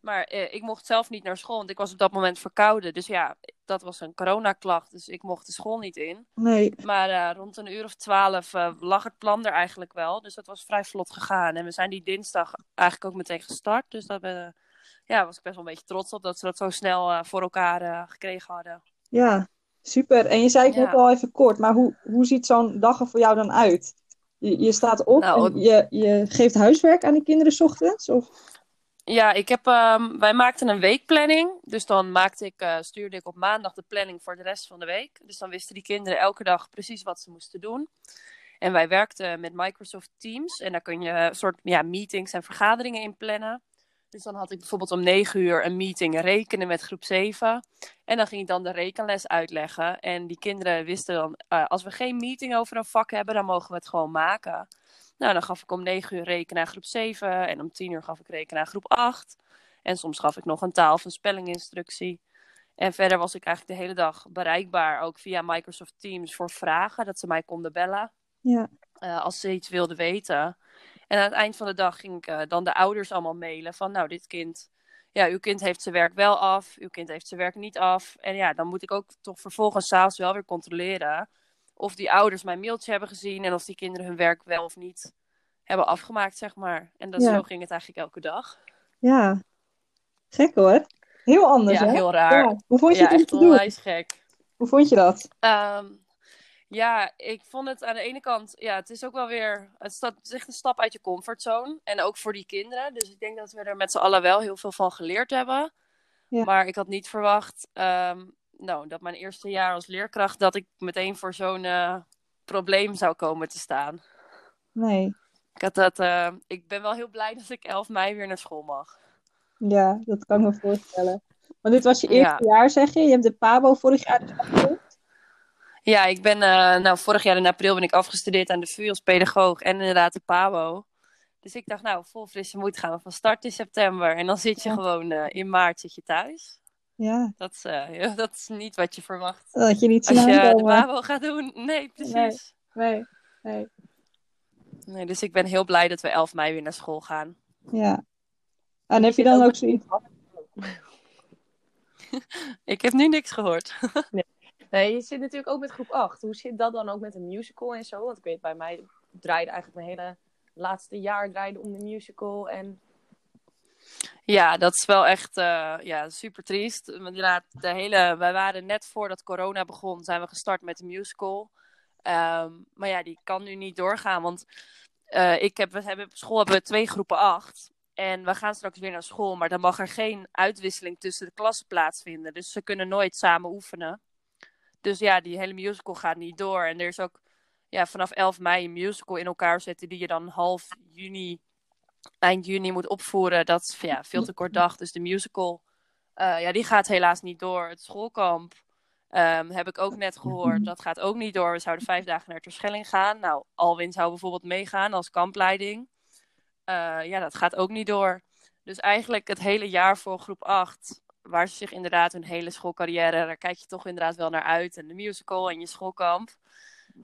Maar eh, ik mocht zelf niet naar school, want ik was op dat moment verkouden. Dus ja, dat was een coronaklacht, dus ik mocht de school niet in. Nee, Maar eh, rond een uur of twaalf eh, lag het plan er eigenlijk wel. Dus dat was vrij vlot gegaan. En we zijn die dinsdag eigenlijk ook meteen gestart. Dus daar ben, ja, was ik best wel een beetje trots op dat ze dat zo snel eh, voor elkaar eh, gekregen hadden. ja, super. En je zei het Ja. net al even kort, maar hoe, hoe ziet zo'n dag er voor jou dan uit? Je, je staat op Nou, en je, je geeft huiswerk aan de kinderen 's ochtends? Of? Ja, ik heb, ehm, wij maakten een weekplanning. Dus dan maakte ik, eh, stuurde ik op maandag de planning voor de rest van de week. Dus dan wisten die kinderen elke dag precies wat ze moesten doen. En wij werkten met Microsoft Teams. En daar kun je een soort ja, meetings en vergaderingen in plannen. Dus dan had ik bijvoorbeeld om 9 uur een meeting rekenen met groep 7. En dan ging ik dan de rekenles uitleggen. En die kinderen wisten dan, eh, als we geen meeting over een vak hebben, dan mogen we het gewoon maken. Nou, dan gaf ik om 9 uur rekenen aan groep 7 en om 10 uur gaf ik rekenen aan groep 8. En soms gaf ik nog een taal- of een spellinginstructie. En verder was ik eigenlijk de hele dag bereikbaar, ook via Microsoft Teams, voor vragen, dat ze mij konden bellen Ja, eh, als ze iets wilden weten. En aan het eind van de dag ging ik eh, dan de ouders allemaal mailen van, nou, dit kind, ja, uw kind heeft zijn werk wel af, uw kind heeft zijn werk niet af. En ja, dan moet ik ook toch vervolgens s'avonds wel weer controleren of die ouders mijn mailtje hebben gezien en of die kinderen hun werk wel of niet hebben afgemaakt, zeg maar. En dat, Ja. zo ging het eigenlijk elke dag. ja. Gek hoor. Heel anders, ja, hè? heel raar. Ja. Hoe vond je Ja, het om te doen? gek. Hoe vond je dat? Ehm, ja, ik vond het aan de ene kant, ja, het is ook wel weer, het staat- het is echt een stap uit je comfortzone. En ook voor die kinderen. Dus ik denk dat we er met z'n allen wel heel veel van geleerd hebben. Ja. Maar ik had niet verwacht, ehm, nou, dat mijn eerste jaar als leerkracht, dat ik meteen voor zo'n eh, probleem zou komen te staan. Nee. Ik, had dat, eh, ik ben wel heel blij dat ik 11 mei weer naar school mag. Ja, dat kan ik me voorstellen. Want dit was je Ja. eerste jaar, zeg je? Je hebt de PABO vorig jaar dus? Ja, ik ben, eh, nou, vorig jaar in april ben ik afgestudeerd aan de VU als pedagoog en inderdaad de PABO. Dus ik dacht, nou, vol frisse moed gaan we van start in september. En dan zit je Ja. gewoon eh, in maart zit je thuis. Ja, Dat is, eh, dat is niet wat je verwacht. dat je niet Als je de. PABO gaat doen, nee, precies. Nee, nee. Nee, dus ik ben heel blij dat we 11 mei weer naar school gaan. Ja. En heb je dan ook zoiets? Ik heb nu niks gehoord. Nee, je zit natuurlijk ook met groep 8. Hoe zit dat dan ook met een musical en zo? Want ik weet, bij mij draaide eigenlijk mijn hele laatste jaar draaide om de musical. En Ja, dat is wel echt eh, ja, super triest. Inderdaad, de hele, wij waren net voordat corona begon, zijn we gestart met de musical. Ehm, maar ja, die kan nu niet doorgaan. Want eh, ik heb, we hebben, op school hebben we twee groepen acht. En we gaan straks weer naar school, maar dan mag er geen uitwisseling tussen de klassen plaatsvinden. Dus ze kunnen nooit samen oefenen. Dus ja, die hele musical gaat niet door. En er is ook ja, vanaf 11 mei een musical in elkaar zetten die je dan half juni eind juni moet opvoeren. Dat is ja, veel te kort dag. Dus de musical, eh, ja, die gaat helaas niet door. Het schoolkamp ehm, heb ik ook net gehoord. Dat gaat ook niet door. We zouden vijf dagen naar Terschelling gaan. Nou, Alwin zou bijvoorbeeld meegaan als kampleiding. Eh, ja, dat gaat ook niet door. Dus eigenlijk het hele jaar voor groep 8, waar ze zich inderdaad hun hele schoolcarrière, daar kijk je toch inderdaad wel naar uit. En de musical en je schoolkamp.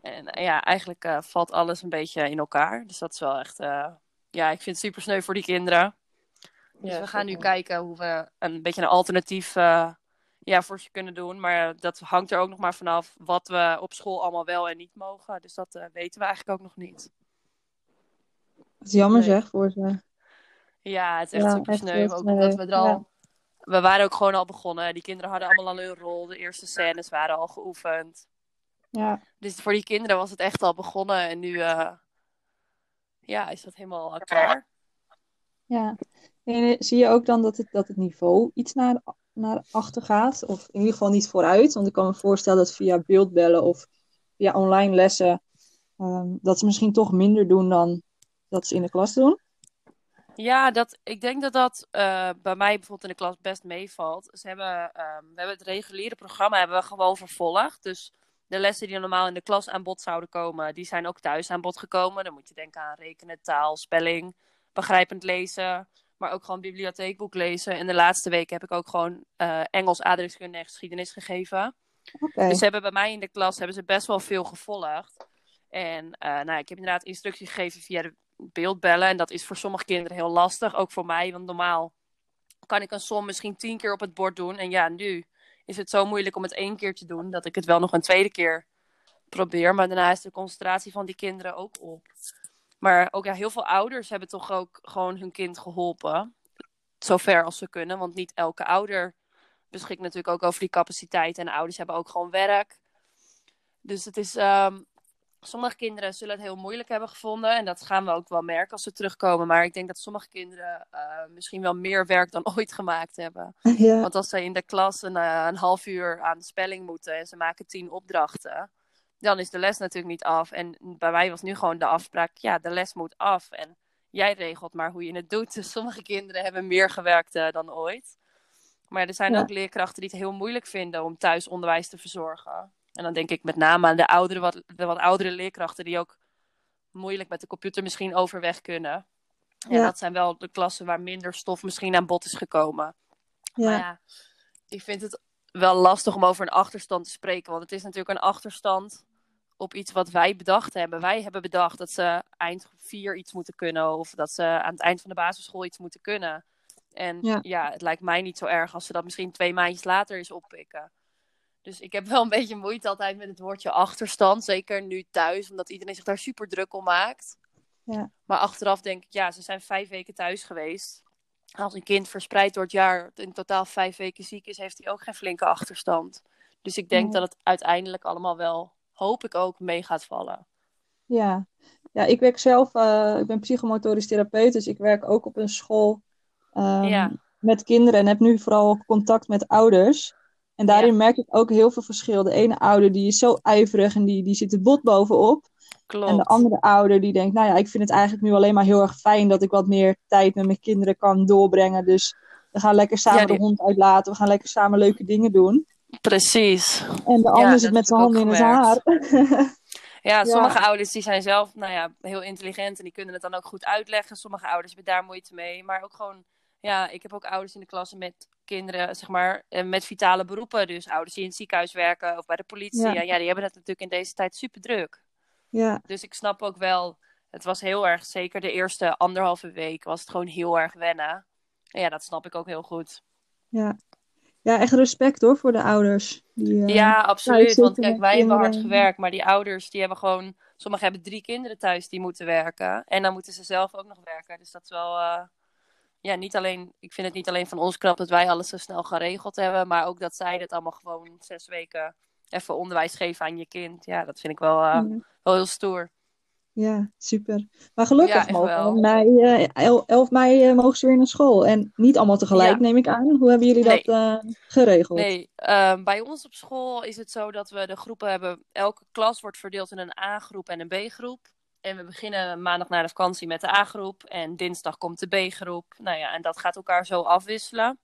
En eh, ja, eigenlijk eh, valt alles een beetje in elkaar. Dus dat is wel echt, eh, ja, ik vind het super sneu voor die kinderen. Dus Ja, we gaan nu kijken hoe we een beetje een alternatief eh, ja, voor ze kunnen doen. Maar dat hangt er ook nog maar vanaf wat we op school allemaal wel en niet mogen. Dus dat weten we eigenlijk ook nog niet. Dat is jammer Nee. zeg voor ze. Ja, het is echt Ja, super sneu. Ook omdat we er al... We waren ook gewoon al begonnen. Die kinderen hadden allemaal al hun rol. De eerste scènes waren al geoefend. Ja. Dus voor die kinderen was het echt al begonnen. En nu eh, ja, is dat helemaal klaar. Ja. En eh, zie je ook dan dat het, dat het niveau iets naar, naar achter gaat? Of in ieder geval niet vooruit? Want ik kan me voorstellen dat via beeldbellen of via online lessen ehm, dat ze misschien toch minder doen dan dat ze in de klas doen? Ja, dat, ik denk dat dat eh, bij mij bijvoorbeeld in de klas best meevalt. Ze hebben, ehm, we hebben het reguliere programma hebben we gewoon vervolgd. Dus de lessen die normaal in de klas aan bod zouden komen, die zijn ook thuis aan bod gekomen. Dan moet je denken aan rekenen, taal, spelling, begrijpend lezen, maar ook gewoon bibliotheekboek lezen. En de laatste weken heb ik ook gewoon uh, Engels, aardrijkskunde en geschiedenis gegeven. Dus ze hebben bij mij in de klas hebben ze best wel veel gevolgd. En uh, nou, ik heb inderdaad instructies gegeven via de beeldbellen. En dat is voor sommige kinderen heel lastig, ook voor mij. Want normaal kan ik een som misschien tien keer op het bord doen. En ja, nu is het zo moeilijk om het één keer te doen, dat ik het wel nog een tweede keer probeer. Maar daarna is de concentratie van die kinderen ook op. Maar ook ja, heel veel ouders hebben toch ook gewoon hun kind geholpen. Zover als ze kunnen. Want niet elke ouder beschikt natuurlijk ook over die capaciteit. En ouders hebben ook gewoon werk. Dus het is. Um, sommige kinderen zullen het heel moeilijk hebben gevonden. En dat gaan we ook wel merken als ze terugkomen. Maar ik denk dat sommige kinderen uh, misschien wel meer werk dan ooit gemaakt hebben. Ja. Want als ze in de klas een, uh, een half uur aan de spelling moeten en ze maken tien opdrachten, dan is de les natuurlijk niet af. En bij mij was nu gewoon de afspraak: ja, de les moet af. En jij regelt maar hoe je het doet. Dus sommige kinderen hebben meer gewerkt uh, dan ooit. Maar er zijn ja. ook leerkrachten die het heel moeilijk vinden om thuisonderwijs te verzorgen. En dan denk ik met name aan de oudere, wat, de wat oudere leerkrachten die ook moeilijk met de computer misschien overweg kunnen. Ja, ja. dat zijn wel de klassen waar minder stof misschien aan bod is gekomen. Ja. Maar ja, ik vind het wel lastig om over een achterstand te spreken. Want het is natuurlijk een achterstand op iets wat wij bedacht hebben. Wij hebben bedacht dat ze eind vier iets moeten kunnen. Of dat ze aan het eind van de basisschool iets moeten kunnen. En ja. ja, het lijkt mij niet zo erg als ze dat misschien twee maandjes later eens oppikken. Dus ik heb wel een beetje moeite altijd met het woordje achterstand. Zeker nu thuis, omdat iedereen zich daar super druk om maakt. Ja. Maar achteraf denk ik, ja, ze zijn vijf weken thuis geweest. Als een kind verspreid door het jaar in totaal vijf weken ziek is, heeft hij ook geen flinke achterstand. Dus ik denk Ja. dat het uiteindelijk allemaal wel, hoop ik ook, mee gaat vallen. Ja, ja ik werk zelf, eh, ik ben psychomotorisch therapeut, dus ik werk ook op een school ehm, Ja. met kinderen en heb nu vooral contact met ouders. En daarin merk ik ook heel veel verschil. De ene ouder die is zo ijverig en die, die zit er bot bovenop. Klopt. En de andere ouder die denkt, nou ja, ik vind het eigenlijk nu alleen maar heel erg fijn dat ik wat meer tijd met mijn kinderen kan doorbrengen. Dus we gaan lekker samen Ja, die- de hond uitlaten, we gaan lekker samen leuke dingen doen. Precies. En de ander zit met zijn handen in het haar. Ja. sommige ouders die zijn zelf nou ja, heel intelligent en die kunnen het dan ook goed uitleggen. Sommige ouders hebben daar moeite mee. Maar ook gewoon, ja, ik heb ook ouders in de klas met kinderen, zeg maar, eh, met vitale beroepen. Dus ouders die in het ziekenhuis werken of bij de politie. Ja. Ja, ja die hebben het natuurlijk in deze tijd super druk. Ja, Dus ik snap ook wel, het was heel erg, zeker de eerste anderhalve week, was het gewoon heel erg wennen. En ja, dat snap ik ook heel goed. ja. Ja, echt respect hoor voor de ouders. Die, eh, Ja, absoluut. Want kijk, wij hebben hard gewerkt, maar die ouders die hebben gewoon, sommigen hebben drie kinderen thuis die moeten werken. En dan moeten ze zelf ook nog werken. Dus dat is wel, eh, ja, niet alleen, ik vind het niet alleen van ons knap dat wij alles zo snel geregeld hebben, maar ook dat zij dit allemaal gewoon zes weken even onderwijs geven aan je kind. Ja, dat vind ik wel, eh, Ja. wel heel stoer. Ja, super. Maar gelukkig Ja, mogen mei, eh, el- 11 mei eh, mogen ze weer naar school. En niet allemaal tegelijk, Ja. neem ik aan. Hoe hebben jullie dat eh, geregeld? Nee, ehm, bij ons op school is het zo dat we de groepen hebben. Elke klas wordt verdeeld in een A-groep en een B-groep. En we beginnen maandag na de vakantie met de A-groep. En dinsdag komt de B-groep. Nou ja, en dat gaat elkaar zo afwisselen.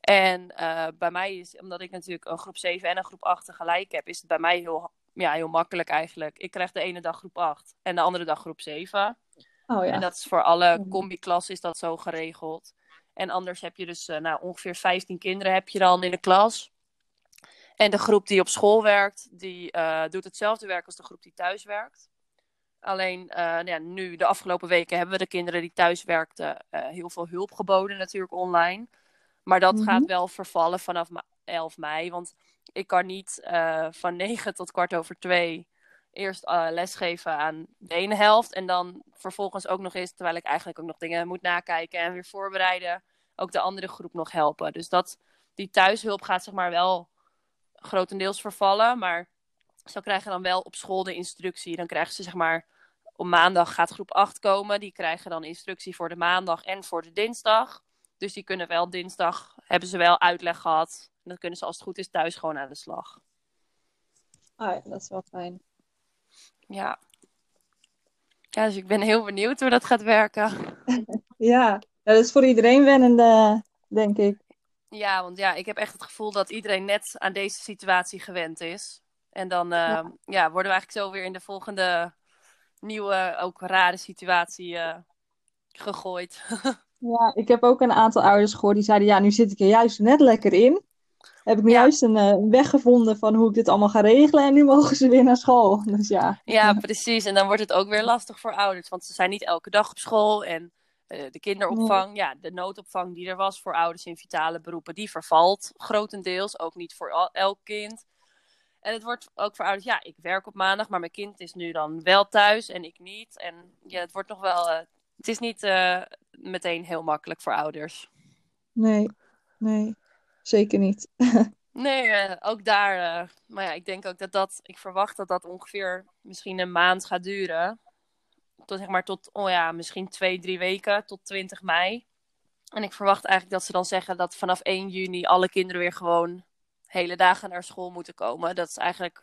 En eh, bij mij is, omdat ik natuurlijk een groep 7 en een groep 8 tegelijk heb, is het bij mij heel, ja, heel makkelijk eigenlijk. Ik krijg de ene dag groep 8 en de andere dag groep 7. Oh ja. En dat is voor alle Mhm. combi-klassen is dat zo geregeld. En anders heb je dus eh, nou, ongeveer 15 kinderen heb je dan in de klas. En de groep die op school werkt, die eh, doet hetzelfde werk als de groep die thuis werkt. Alleen eh, nou ja, nu, de afgelopen weken, hebben we de kinderen die thuis werkten eh, heel veel hulp geboden natuurlijk online. Maar dat Mhm. gaat wel vervallen vanaf ma- 11 mei. Want ik kan niet eh, van 9 tot kwart over 2 eerst lesgeven aan de ene helft. En dan vervolgens ook nog eens, terwijl ik eigenlijk ook nog dingen moet nakijken en weer voorbereiden, ook de andere groep nog helpen. Dus dat, die thuishulp gaat zeg maar wel grotendeels vervallen. Maar ze krijgen dan wel op school de instructie. Dan krijgen ze zeg maar, op maandag gaat groep 8 komen. Die krijgen dan instructie voor de maandag en voor de dinsdag. Dus die kunnen wel dinsdag, hebben ze wel uitleg gehad. En dan kunnen ze als het goed is thuis gewoon aan de slag. Ah ja, dat is wel fijn. Ja, Ja, dus ik ben heel benieuwd hoe dat gaat werken. Ja, dat is voor iedereen wennende, denk ik. Ja, want ja, ik heb echt het gevoel dat iedereen net aan deze situatie gewend is. En dan uh, ja. worden we eigenlijk zo weer in de volgende nieuwe, ook rare situatie uh, gegooid. ja, ik heb ook een aantal ouders gehoord die zeiden, ja, nu zit ik er juist net lekker in. Heb ik nu ja. juist een uh, weg gevonden van hoe ik dit allemaal ga regelen en nu mogen ze weer naar school. Dus ja. Ja, precies. En dan wordt het ook weer lastig voor ouders, want ze zijn niet elke dag op school en de kinderopvang, ja, de noodopvang die er was voor ouders in vitale beroepen, die vervalt grotendeels, ook niet voor elk kind. En het wordt ook voor ouders, ja, ik werk op maandag, maar mijn kind is nu dan wel thuis en ik niet. En ja, het wordt nog wel, uh, het is niet uh, meteen heel makkelijk voor ouders. Nee, nee, zeker niet. nee, uh, ook daar, maar ja, ik denk ook dat dat, ik verwacht dat dat ongeveer misschien een maand gaat duren tot zeg maar tot, oh ja, misschien twee, drie weken, tot 20 mei. En ik verwacht eigenlijk dat ze dan zeggen dat vanaf 1 juni alle kinderen weer gewoon hele dagen naar school moeten komen. Dat is eigenlijk,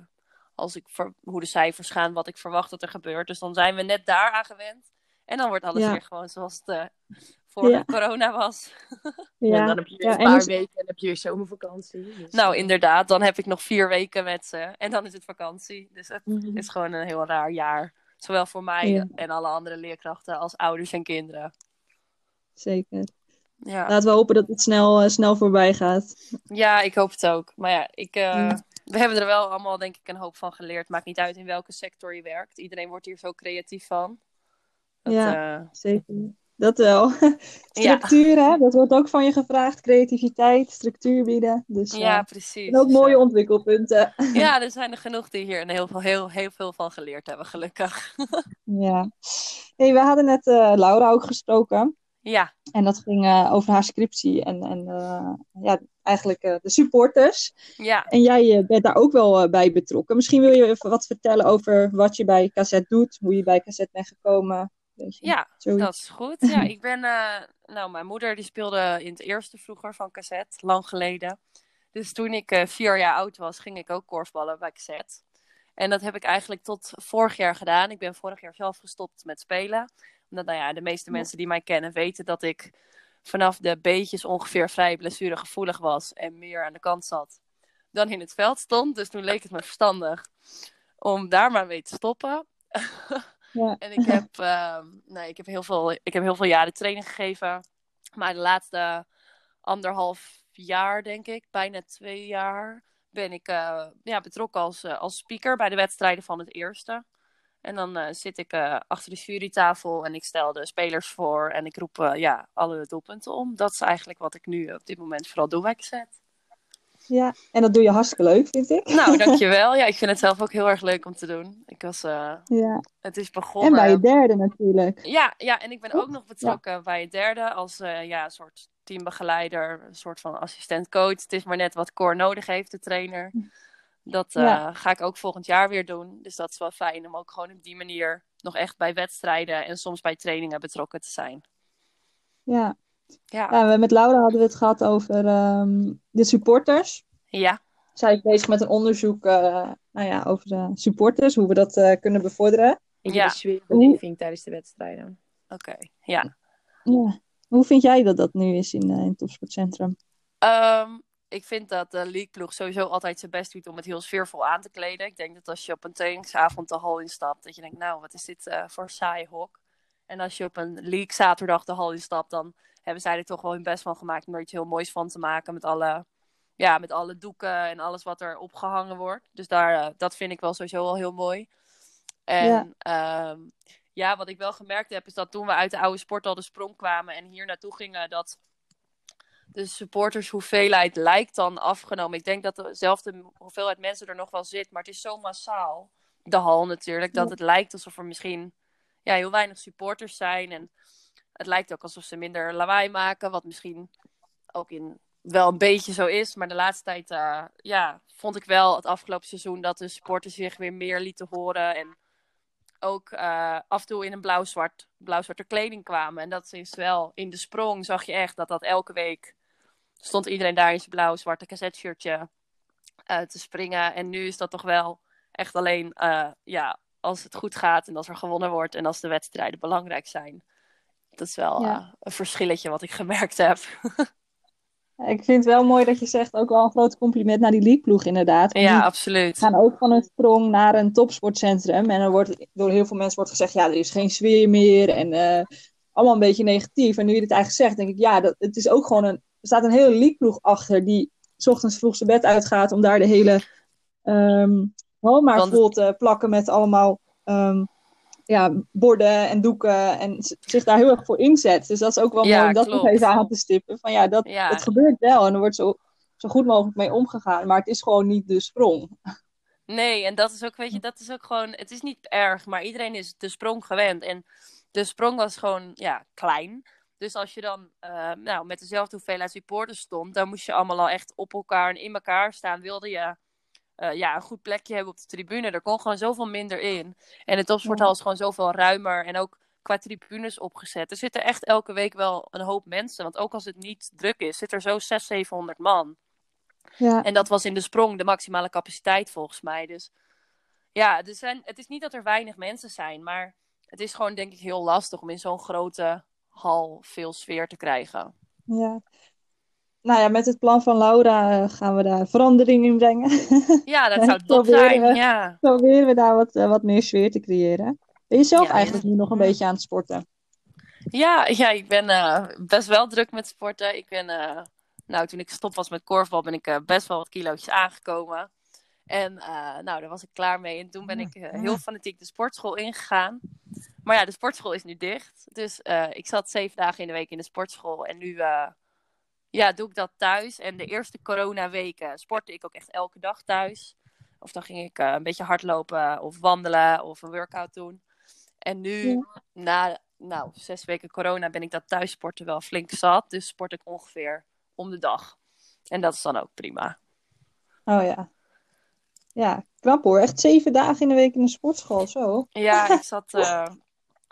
als ik ver, hoe de cijfers gaan, wat ik verwacht dat er gebeurt. Dus dan zijn we net daar aan gewend. En dan wordt alles ja. weer gewoon zoals het uh, voor ja. corona was. ja. En dan heb je weer een paar dus... weken en heb je weer zomervakantie. Dus... Nou, inderdaad. Dan heb ik nog vier weken met ze. En dan is het vakantie. Dus het mm -hmm. is gewoon een heel raar jaar. Zowel voor mij ja. en alle andere leerkrachten als ouders en kinderen. Zeker. Ja. Laten we hopen dat het snel, uh, snel voorbij gaat. Ja, ik hoop het ook. Maar ja, ik, uh, ja. we hebben er wel allemaal denk ik een hoop van geleerd. Maakt niet uit in welke sector je werkt. Iedereen wordt hier zo creatief van. Dat, ja, uh... zeker. Dat wel. Structuur, ja. hè? dat wordt ook van je gevraagd. Creativiteit, structuur bieden. Dus, ja, precies. En ook mooie ontwikkelpunten. Ja, er zijn er genoeg die hier heel veel, heel, heel veel van geleerd hebben, gelukkig. ja. Hey, we hadden net Laura ook gesproken. Ja. En dat ging uh, over haar scriptie en, en uh, ja, eigenlijk uh, de supporters. Ja. En jij bent daar ook wel bij betrokken. Misschien wil je even wat vertellen over wat je bij Cassette doet, hoe je bij Cassette bent gekomen. Ja, Zoiets. dat is goed. Ja, ik ben, nou, mijn moeder die speelde in het eerste vroeger van Cassette, lang geleden. Dus toen ik vier jaar oud was, ging ik ook korfballen bij Cassette. En dat heb ik eigenlijk tot vorig jaar gedaan. Ik ben vorig jaar zelf gestopt met spelen omdat, nou ja, de meeste mensen die mij kennen weten dat ik vanaf de beetjes ongeveer vrij blessuregevoelig was en meer aan de kant zat dan in het veld stond. Dus toen leek het me verstandig om daar maar mee te stoppen. Ja. en ik heb, uh, nou, ik, heb heel veel, ik heb heel veel jaren training gegeven. Maar de laatste anderhalf jaar, denk ik, bijna twee jaar, ben ik uh, ja, betrokken als, uh, als speaker bij de wedstrijden van het eerste. En dan uh, zit ik uh, achter de jurytafel en ik stel de spelers voor en ik roep uh, ja, alle doelpunten om. Dat is eigenlijk wat ik nu op dit moment vooral doe bij zet. Ja, en dat doe je hartstikke leuk, vind ik. Nou, dankjewel. Ja, ik vind het zelf ook heel erg leuk om te doen. Ik was, ja. Het is begonnen. En bij je derde natuurlijk. Ja, ja en ik ben ook nog betrokken ja. bij je derde als ja, soort teambegeleider, een soort van assistent-coach. Het is maar net wat Cor nodig heeft, de trainer. Dat uh, ja. ga ik ook volgend jaar weer doen. Dus dat is wel fijn om ook gewoon op die manier nog echt bij wedstrijden en soms bij trainingen betrokken te zijn. Ja. Ja. ja met Laura hadden we het gehad over um, de supporters. Ja. Zij is bezig met een onderzoek uh, nou ja, over de supporters, hoe we dat uh, kunnen bevorderen. Ja. De sfeerbeleving tijdens de wedstrijden. Oké, okay. ja. ja. Hoe vind jij dat dat nu is in, in het topsportcentrum? Um, ik vind dat de leagueploeg sowieso altijd zijn best doet om het heel sfeervol aan te kleden. Ik denk dat als je op een trainingsavond de hal instapt, dat je denkt, nou, wat is dit uh, voor saai hok. En als je op een league zaterdag de hal instapt, dan hebben zij er toch wel hun best van gemaakt om er iets heel moois van te maken. Met alle, ja, met alle doeken en alles wat er opgehangen wordt. Dus daar, uh, dat vind ik wel sowieso wel heel mooi. En ja. Um, ja, wat ik wel gemerkt heb, is dat toen we uit de oude sporthal de sprong kwamen en hier naartoe gingen, dat de supportershoeveelheid lijkt dan afgenomen. Ik denk dat dezelfde hoeveelheid mensen er nog wel zit, maar het is zo massaal, de hal natuurlijk, dat het lijkt alsof er misschien ja, heel weinig supporters zijn. En het lijkt ook alsof ze minder lawaai maken, wat misschien ook in wel een beetje zo is. Maar de laatste tijd uh, ja, vond ik wel het afgelopen seizoen dat de supporters zich weer meer lieten horen. En ook uh, af en toe in een blauw-zwart, blauw-zwarte kleding kwamen. En dat is wel in de sprong zag je echt dat dat elke week stond iedereen daar in zijn blauw-zwarte cassette-shirtje uh, te springen. En nu is dat toch wel echt alleen uh, ja, als het goed gaat en als er gewonnen wordt en als de wedstrijden belangrijk zijn. Dat is wel Ja. eh, een verschilletje wat ik gemerkt heb. Ik vind het wel mooi dat je zegt, ook wel een groot compliment naar die leagueploeg inderdaad. Want ja, absoluut. gaan ook van een sprong naar een topsportcentrum. En er wordt door heel veel mensen wordt gezegd, ja, er is geen sfeer meer. En eh, allemaal een beetje negatief. En nu je dit eigenlijk zegt, denk ik, ja, dat, het is ook gewoon een... Er staat een hele leagueploeg achter die 's ochtends vroeg zijn bed uitgaat om daar de hele ehm maar Want- vol te plakken met allemaal ehm, ja, borden en doeken. En zich daar heel erg voor inzet. Dus dat is ook wel Ja, mooi om dat nog klopt. even aan te stippen. Van ja, dat, Ja. het gebeurt wel en er wordt zo, zo goed mogelijk mee omgegaan. Maar het is gewoon niet de sprong. Nee, en dat is ook, weet je, dat is ook gewoon, het is niet erg, maar iedereen is de sprong gewend. En de sprong was gewoon, ja, klein. Dus als je dan eh, nou, met dezelfde hoeveelheid supporters stond, dan moest je allemaal al echt op elkaar en in elkaar staan. Wilde je eh, ja, een goed plekje hebben op de tribune. Er kon gewoon zoveel minder in. En de topsporthal is gewoon zoveel ruimer en ook qua tribunes opgezet. Er zitten echt elke week wel een hoop mensen. Want ook als het niet druk is, zit er zo 600, 700 man. Ja, En dat was in de sprong de maximale capaciteit volgens mij. Dus ja, er zijn, het is niet dat er weinig mensen zijn, maar het is gewoon denk ik heel lastig om in zo'n grote hal veel sfeer te krijgen. ja. Nou ja, met het plan van Laura eh, gaan we daar verandering in brengen. Ja, dat zou top zijn. we. Ja. Proberen we daar wat, eh, wat meer sfeer te creëren. Ben je zelf Ja, eigenlijk nu nog een beetje aan het sporten? Ja, ja, ik ben eh, best wel druk met sporten. Ik ben, nou, toen ik stop was met korfbal, ben ik best wel wat kilootjes aangekomen. En eh, nou, daar was ik klaar mee. En toen ben ik eh, heel fanatiek de sportschool ingegaan. Maar ja, de sportschool is nu dicht. Dus eh, ik zat zeven dagen in de week in de sportschool. En nu ja, doe ik dat thuis. En de eerste coronaweken sportte ik ook echt elke dag thuis. Of dan ging ik een beetje hardlopen of wandelen of een workout doen. En nu, na nou, zes weken corona, ben ik dat thuissporten wel flink zat. Dus sport ik ongeveer om de dag. En dat is dan ook prima. Oh ja. Ja, knap hoor. Echt zeven dagen in de week in de sportschool. Zo. Ja, ik zat. eh,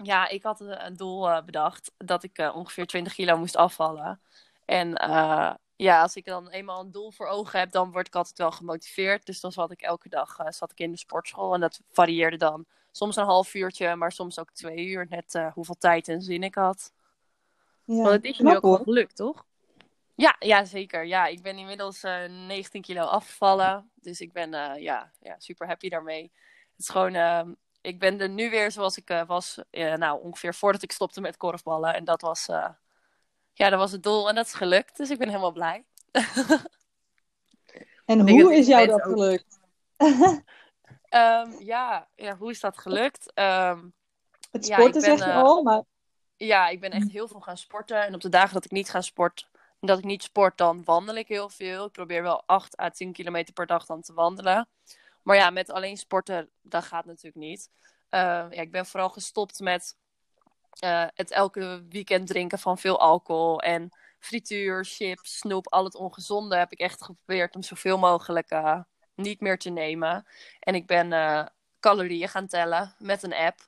ja, ik had een een doel eh, bedacht dat ik eh, ongeveer 20 kilo moest afvallen. En eh, ja, als ik dan eenmaal een doel voor ogen heb, dan word ik altijd wel gemotiveerd. Dus dan zat ik elke dag eh, zat ik in de sportschool. En dat varieerde dan soms een half uurtje, maar soms ook twee uur. Net eh, hoeveel tijd en zin ik had. Ja, Want het is nu ook wel gelukt, toch? Ja, ja, zeker. Ja, ik ben inmiddels eh 19 kilo afgevallen. Dus ik ben eh, ja, ja, super happy daarmee. Het is gewoon, eh, ik ben er nu weer zoals ik eh, was, eh, nou ongeveer voordat ik stopte met korfballen. En dat was, eh, ja, dat was het doel en dat is gelukt. Dus ik ben helemaal blij. En hoe is jou dat ook- gelukt? Ehm, ja, ja, hoe is dat gelukt? Ehm, Het Ja, sporten ik ben, zeg je eh, al, maar Ja, ik ben echt heel veel gaan sporten. En op de dagen dat ik niet ga sport, dat ik niet sport, dan wandel ik heel veel. Ik probeer wel 8 à 10 kilometer per dag dan te wandelen. Maar ja, met alleen sporten, dat gaat natuurlijk niet. Eh, ja, ik ben vooral gestopt met eh, het elke weekend drinken van veel alcohol. En frituur, chips, snoep, al het ongezonde heb ik echt geprobeerd om zoveel mogelijk eh, niet meer te nemen. En ik ben calorieën gaan tellen met een app.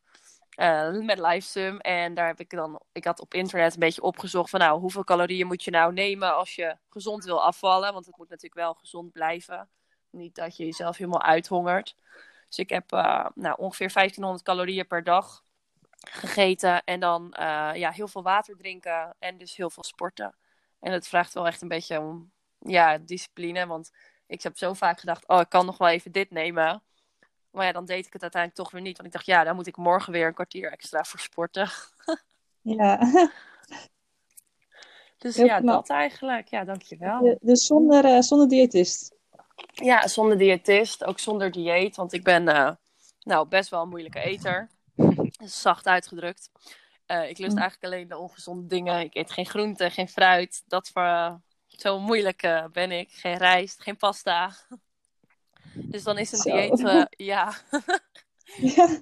Eh, met Livesum. En daar heb ik dan, ik had op internet een beetje opgezocht van nou, hoeveel calorieën moet je nou nemen als je gezond wil afvallen? Want het moet natuurlijk wel gezond blijven. Niet dat je jezelf helemaal uithongert. Dus ik heb eh, nou, ongeveer 1500 calorieën per dag gegeten. En dan eh, ja, heel veel water drinken en dus heel veel sporten. En het vraagt wel echt een beetje om ja, discipline. Want ik heb zo vaak gedacht, oh, ik kan nog wel even dit nemen. Maar ja, dan deed ik het uiteindelijk toch weer niet. Want ik dacht, ja, dan moet ik morgen weer een kwartier extra voor sporten. ja. Dus Heel ja, knap. dat eigenlijk. Ja, dankjewel. Dus zonder, eh, zonder diëtist. Ja, zonder diëtist, ook zonder dieet. Want ik ben eh, nou, best wel een moeilijke eter. Zacht uitgedrukt. Eh, ik lust Mm. eigenlijk alleen de ongezonde dingen. Ik eet geen groente, geen fruit. Dat voor, zo moeilijk ben ik. Geen rijst, geen pasta. Dus dan is een Zo. dieet, eh, ja, Ja.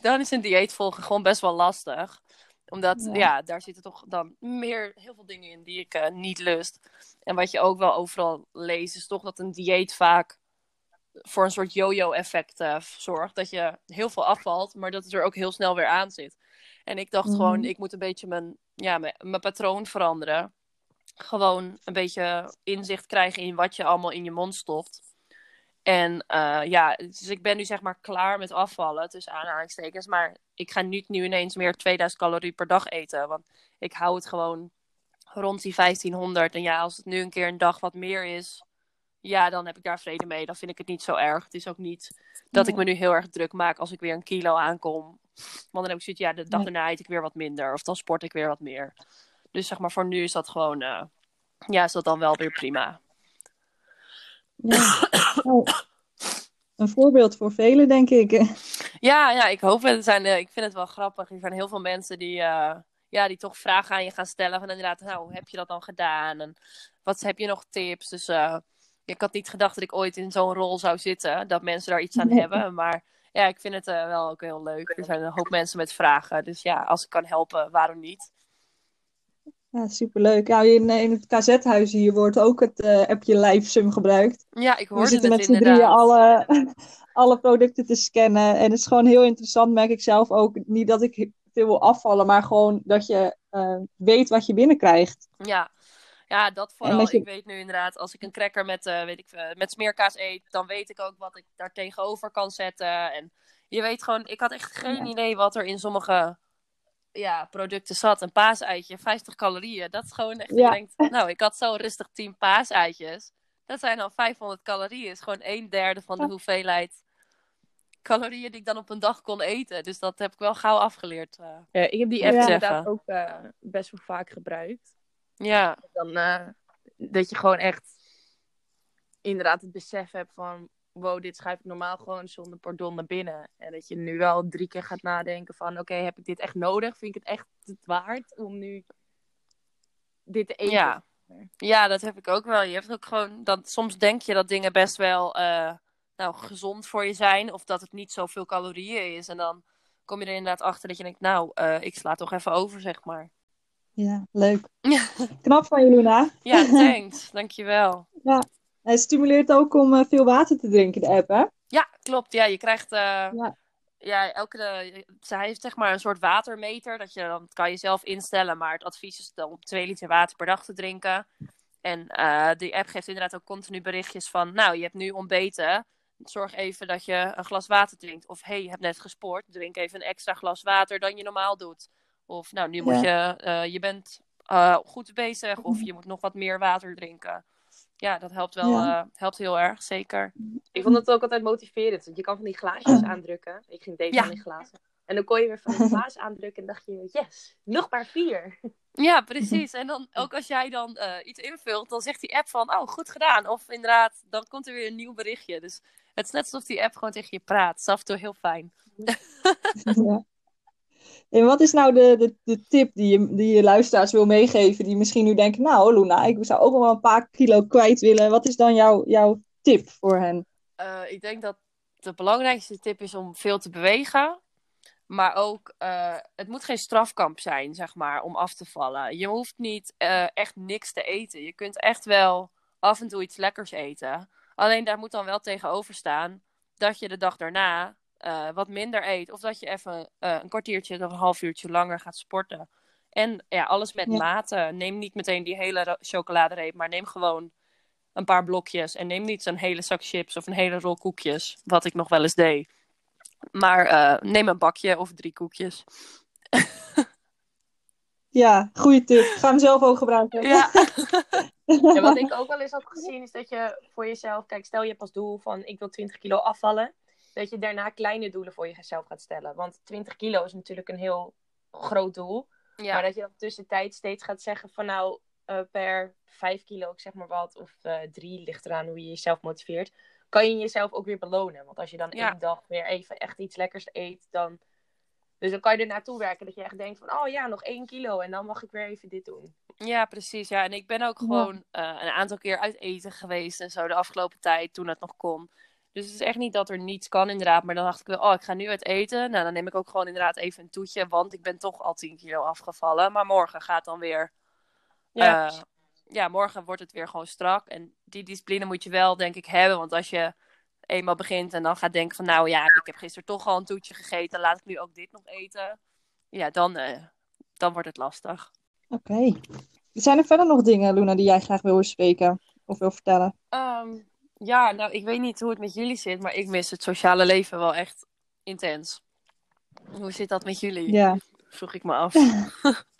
dan is een dieet volgen gewoon best wel lastig. Omdat, Ja. ja, daar zitten toch dan meer, heel veel dingen in die ik eh, niet lust. En wat je ook wel overal leest, is toch dat een dieet vaak voor een soort yo-yo-effect eh, zorgt. Dat je heel veel afvalt, maar dat het er ook heel snel weer aan zit. En ik dacht Mhm. gewoon, ik moet een beetje mijn, ja, mijn, mijn patroon veranderen. Gewoon een beetje inzicht krijgen in wat je allemaal in je mond stopt. En uh, ja, dus ik ben nu zeg maar klaar met afvallen, tussen aanhalingstekens. Maar ik ga niet nu ineens meer 2000 calorieën per dag eten. Want ik hou het gewoon rond die 1500. En ja, als het nu een keer een dag wat meer is, ja, dan heb ik daar vrede mee. Dan vind ik het niet zo erg. Het is ook niet dat ik me nu heel erg druk maak als ik weer een kilo aankom. Want dan heb ik zoiets, ja, de dag daarna eet ik weer wat minder. Of dan sport ik weer wat meer. Dus zeg maar, voor nu is dat gewoon, uh, ja, is dat dan wel weer prima. Ja. Oh. Een voorbeeld voor velen, denk ik. Ja, ja ik hoop het. Zijn, uh, ik vind het wel grappig. Er zijn heel veel mensen die, uh, ja, die toch vragen aan je gaan stellen. Van inderdaad, nou, hoe heb je dat dan gedaan? En wat heb je nog tips? Dus uh, ik had niet gedacht dat ik ooit in zo'n rol zou zitten. Dat mensen daar iets aan hebben. Maar ja, ik vind het wel ook heel leuk. Er zijn een hoop mensen met vragen. Dus ja, als ik kan helpen, waarom niet? Ja, superleuk. Ja, in, in het KZ-huis hier wordt ook het uh, appje LiveSum gebruikt. Ja, ik hoorde We zitten het met z'n drieën alle, alle producten te scannen. En het is gewoon heel interessant, merk ik zelf ook. Niet dat ik veel wil afvallen, maar gewoon dat je uh, weet wat je binnenkrijgt. Ja. Ja, dat vooral. dat je- Ik weet nu inderdaad, als ik een cracker met, eh, weet ik, met smeerkaas eet, dan weet ik ook wat ik daar tegenover kan zetten. En je weet gewoon, ik had echt geen Ja. idee wat er in sommige ja, producten zat. Een paaseitje, 50 calorieën. Dat is gewoon echt, Ja. je denkt, nou, ik had zo rustig 10 paaseitjes. Dat zijn al 500 calorieën. is gewoon een derde van de Ja. hoeveelheid calorieën die ik dan op een dag kon eten. Dus dat heb ik wel gauw afgeleerd. eh. Ja, ik heb die app Zeggen. inderdaad ook eh, best wel vaak gebruikt. Ja, Dan, eh, dat je gewoon echt inderdaad het besef hebt van... Wow, dit schrijf ik normaal gewoon zonder pardon naar binnen. En dat je nu wel drie keer gaat nadenken van... Oké, heb ik dit echt nodig? Vind ik het echt het waard om nu dit te eten? Ja. Ja, dat heb ik ook wel. Je hebt ook gewoon, dat, soms denk je dat dingen best wel eh, nou, gezond voor je zijn. Of dat het niet zoveel calorieën is. En dan kom je er inderdaad achter dat je denkt, nou, eh, ik sla toch even over, zeg maar. Ja, leuk. Knap van je, Luna. Ja, thanks. Dankjewel. Hij stimuleert ook om eh, veel water te drinken, de app, hè? Ja, klopt. Ja, je krijgt... eh, Ja. ja, elke... De, zij heeft zeg maar een soort watermeter. Dat je dan kan je zelf instellen. Maar het advies is dan om 2 liter water per dag te drinken. En eh, die app geeft inderdaad ook continu berichtjes van... Nou, je hebt nu ontbeten. Zorg even dat je een glas water drinkt. Of hey, je hebt net gesport. Drink even een extra glas water dan je normaal doet. Of nou, nu moet je... eh, je bent eh, goed bezig. Of je moet nog wat meer water drinken. Ja, dat helpt wel. Ja. eh, helpt heel erg, zeker. Ik vond het ook altijd motiverend. Want je kan van die glaasjes aandrukken. Ik ging date Ja. van die glazen. En dan kon je weer van die glaas aandrukken en dacht je... Yes, nog maar vier. Ja, precies. En dan ook als jij dan eh, iets invult, dan zegt die app van, oh, goed gedaan. Of inderdaad, dan komt er weer een nieuw berichtje. Dus het is net alsof die app gewoon tegen je praat. Het is af en toe heel fijn. Ja. En wat is nou de, de, de tip die je, die je luisteraars wil meegeven, die misschien nu denken, nou Luna, ik zou ook wel een paar kilo kwijt willen. Wat is dan jouw, jouw tip voor hen? Eh, ik denk dat de belangrijkste tip is om veel te bewegen. Maar ook, eh, het moet geen strafkamp zijn, zeg maar, om af te vallen. Je hoeft niet eh, echt niks te eten. Je kunt echt wel af en toe iets lekkers eten. Alleen daar moet dan wel tegenover staan dat je de dag daarna eh, wat minder eet. Of dat je even eh, een kwartiertje of een half uurtje langer gaat sporten. En ja, alles met Ja. mate. Neem niet meteen die hele chocoladereep, maar neem gewoon een paar blokjes. En neem niet zo'n hele zak chips of een hele rol koekjes, wat ik nog wel eens deed. Maar eh, neem een bakje of drie koekjes. Ja, goede tip. Ga hem zelf ook gebruiken. Ja, En wat ik ook wel eens had gezien is dat je voor jezelf... Kijk, stel je hebt als doel van ik wil 20 kilo afvallen. Dat je daarna kleine doelen voor jezelf gaat stellen. Want 20 kilo is natuurlijk een heel groot doel. Maar dat je dan tussentijd steeds gaat zeggen van nou eh, per 5 kilo, ik zeg maar wat, of eh 3, ligt eraan hoe je jezelf motiveert, kan je jezelf ook weer belonen. Want als je dan Ja. één dag weer even echt iets lekkers eet, dan. Dus dan kan je er naartoe werken dat je echt denkt van, oh ja, nog 1 kilo en dan mag ik weer even dit doen. ja, precies. Ja. En ik ben ook gewoon eh, een aantal keer uit eten geweest en zo de afgelopen tijd, toen het nog kon. Dus het is echt niet dat er niets kan, inderdaad. Maar dan dacht ik wel, oh, ik ga nu uit eten. Nou, dan neem ik ook gewoon inderdaad even een toetje, want ik ben toch al 10 kilo afgevallen. Maar morgen gaat dan weer Ja. Eh, ja, morgen wordt het weer gewoon strak. En die discipline moet je wel, denk ik, hebben. Want als je eenmaal begint en dan gaat denken van... nou ja, ik heb gisteren toch al een toetje gegeten... laat ik nu ook dit nog eten. Ja, dan, eh, dan wordt het lastig. Oké. Zijn er verder nog dingen, Luna, die jij graag wil bespreken of wil vertellen? Ehm, Ja, nou, ik weet niet hoe het met jullie zit, maar ik mis het sociale leven wel echt intens. Hoe zit dat met jullie? Ja. Vroeg ik me af.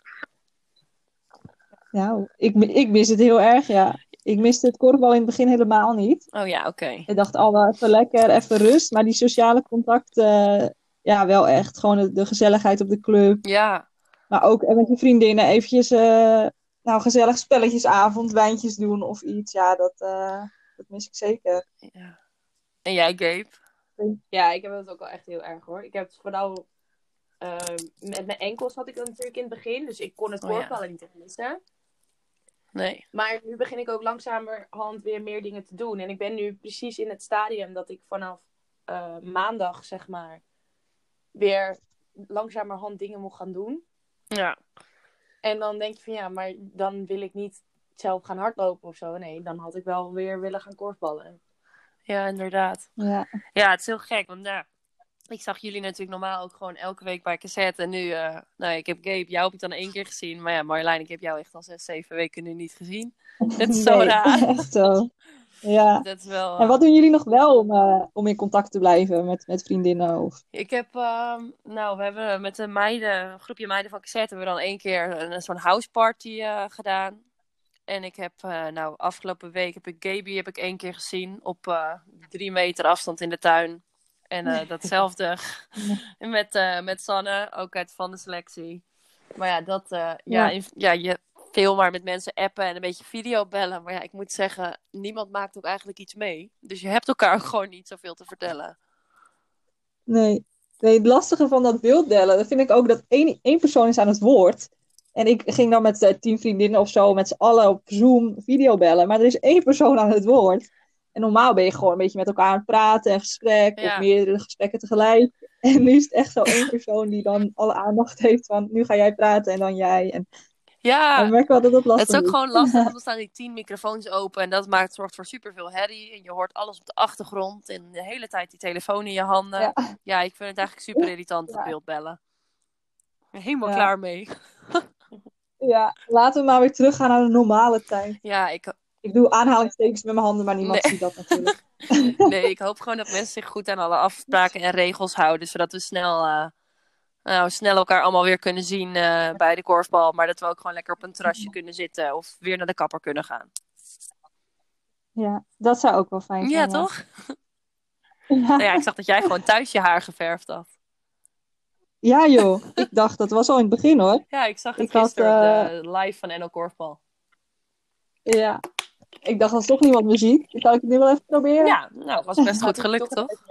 Nou, ik, ik mis het heel erg, ja. Ik miste het korfbal in het begin helemaal niet. Oh ja, oké. Ik dacht al wel even lekker, even rust. Maar die sociale contacten, ja, wel echt. Gewoon de, de gezelligheid op de club. Ja, Maar ook met je vriendinnen eventjes, eh, nou, gezellig spelletjesavond, wijntjes doen of iets. Ja, dat, eh, dat mis ik zeker. ja. En jij, Gabe? Ja, ik heb het ook wel echt heel erg hoor. Ik heb het vooral ehm, met mijn enkels had ik het natuurlijk in het begin, dus ik kon het Oh, ja. korfballen niet echt missen. Nee. Maar nu begin ik ook langzamerhand weer meer dingen te doen. En ik ben nu precies in het stadium dat ik vanaf eh, maandag, zeg maar, weer langzamerhand dingen moet gaan doen. Ja. En dan denk je van ja, maar dan wil ik niet zelf gaan hardlopen of zo. Nee, dan had ik wel weer willen gaan korfballen. Ja, inderdaad. Ja, Ja, het is heel gek, want ja, ik zag jullie natuurlijk normaal ook gewoon elke week bij cassette. En nu, eh, nou, ik heb Gabe, jou heb ik dan één keer gezien. Maar ja, Marjolein, ik heb jou echt al zes, zeven weken nu niet gezien. Dat is zo Nee, raar. Echt zo. Ja. Dat is wel... En wat doen jullie nog wel om, eh, om in contact te blijven met, met vriendinnen? Of... Ik heb, ehm, nou, we hebben met de meiden, een groepje meiden van cassette, hebben we dan één keer een, zo'n houseparty eh gedaan. En ik heb, eh, nou, afgelopen week heb ik Gaby heb ik één keer gezien op eh, drie meter afstand in de tuin. En eh, datzelfde met, met Sanne, ook uit van de selectie. Maar ja, dat, ja, Ja. in- ja, je veel maar met mensen appen en een beetje videobellen. Maar ja, ik moet zeggen, niemand maakt ook eigenlijk iets mee. Dus je hebt elkaar ook gewoon niet zoveel te vertellen. Nee. nee, het lastige van dat beelddelen, dat vind ik ook dat één, één persoon is aan het woord. En ik ging dan met eh, tien vriendinnen of zo met z'n allen op Zoom videobellen. Maar er is één persoon aan het woord. En normaal ben je gewoon een beetje met elkaar aan het praten en gesprek. Ja. Of meerdere gesprekken tegelijk. En nu is het echt zo één persoon die dan alle aandacht heeft van nu ga jij praten en dan jij. En Ja, ik merk wel dat dat lastig Het is ook is. gewoon lastig, want er staan die tien microfoons open en dat maakt, zorgt voor superveel herrie. En je hoort alles op de achtergrond en de hele tijd die telefoon in je handen. Ja, Ja. ik vind het eigenlijk super irritant, dat Ja. beeldbellen. Ik ben helemaal klaar mee. Ja, laten we maar weer teruggaan naar de normale tijd. Ja, ik, Ik doe aanhalingstekens met mijn handen, maar niemand Nee. ziet dat natuurlijk. nee, ik hoop gewoon dat mensen zich goed aan alle afspraken en regels houden, zodat we snel, eh, nou, snel elkaar allemaal weer kunnen zien eh, bij de korfbal. Maar dat we ook gewoon lekker op een terrasje kunnen zitten of weer naar de kapper kunnen gaan. Ja, dat zou ook wel fijn zijn. Ja, toch? Ja. Nou ja, ik zag dat jij gewoon thuis je haar geverfd had. Ja, joh. Ik dacht, dat was al in het begin hoor. Ja, ik zag het Ik gisteren op eh, de live van NL Korfbal. Ja. Ik dacht, als toch niemand ziet, dan kan ik het nu wel even proberen. Ja, nou, was best goed gelukt, toch?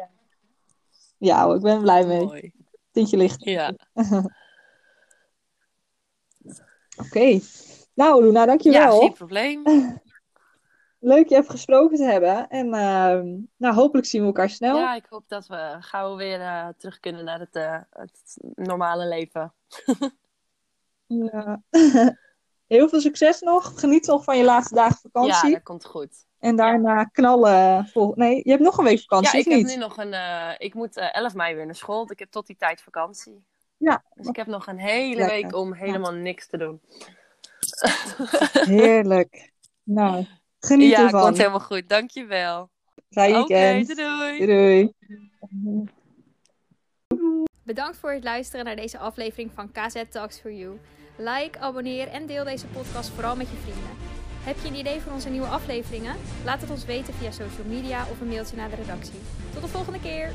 Ja, hoor, ik ben blij mee. Mooi. Tintje licht. Ja, Oké. Nou, Luna, ja dankjewel. geen probleem. Leuk je even gesproken te hebben. En ehm, nou, hopelijk zien we elkaar snel. Ja, ik hoop dat we gauw weer eh, terug kunnen naar het, eh, het normale leven. Ja. Heel veel succes nog. Geniet nog van je laatste dagen Ja, vakantie. dat komt goed. En daarna knallen. Vol... Nee, je hebt nog een week vakantie, Ja, ik heb nu nog een. eh, ik moet eh, 11 mei weer naar school. want Ik heb tot die tijd vakantie. Ja. Dus ik heb nog een hele Lekker. week om helemaal niks te doen. Heerlijk. Nou, geniet ja, ervan. komt helemaal goed. Dankjewel. Fijn Oké, weekend. doei doei. doei. doei. Bedankt voor het luisteren naar deze aflevering van KZ Talks for You. Like, abonneer en deel deze podcast vooral met je vrienden. Heb je een idee voor onze nieuwe afleveringen? Laat het ons weten via social media of een mailtje naar de redactie. Tot de volgende keer!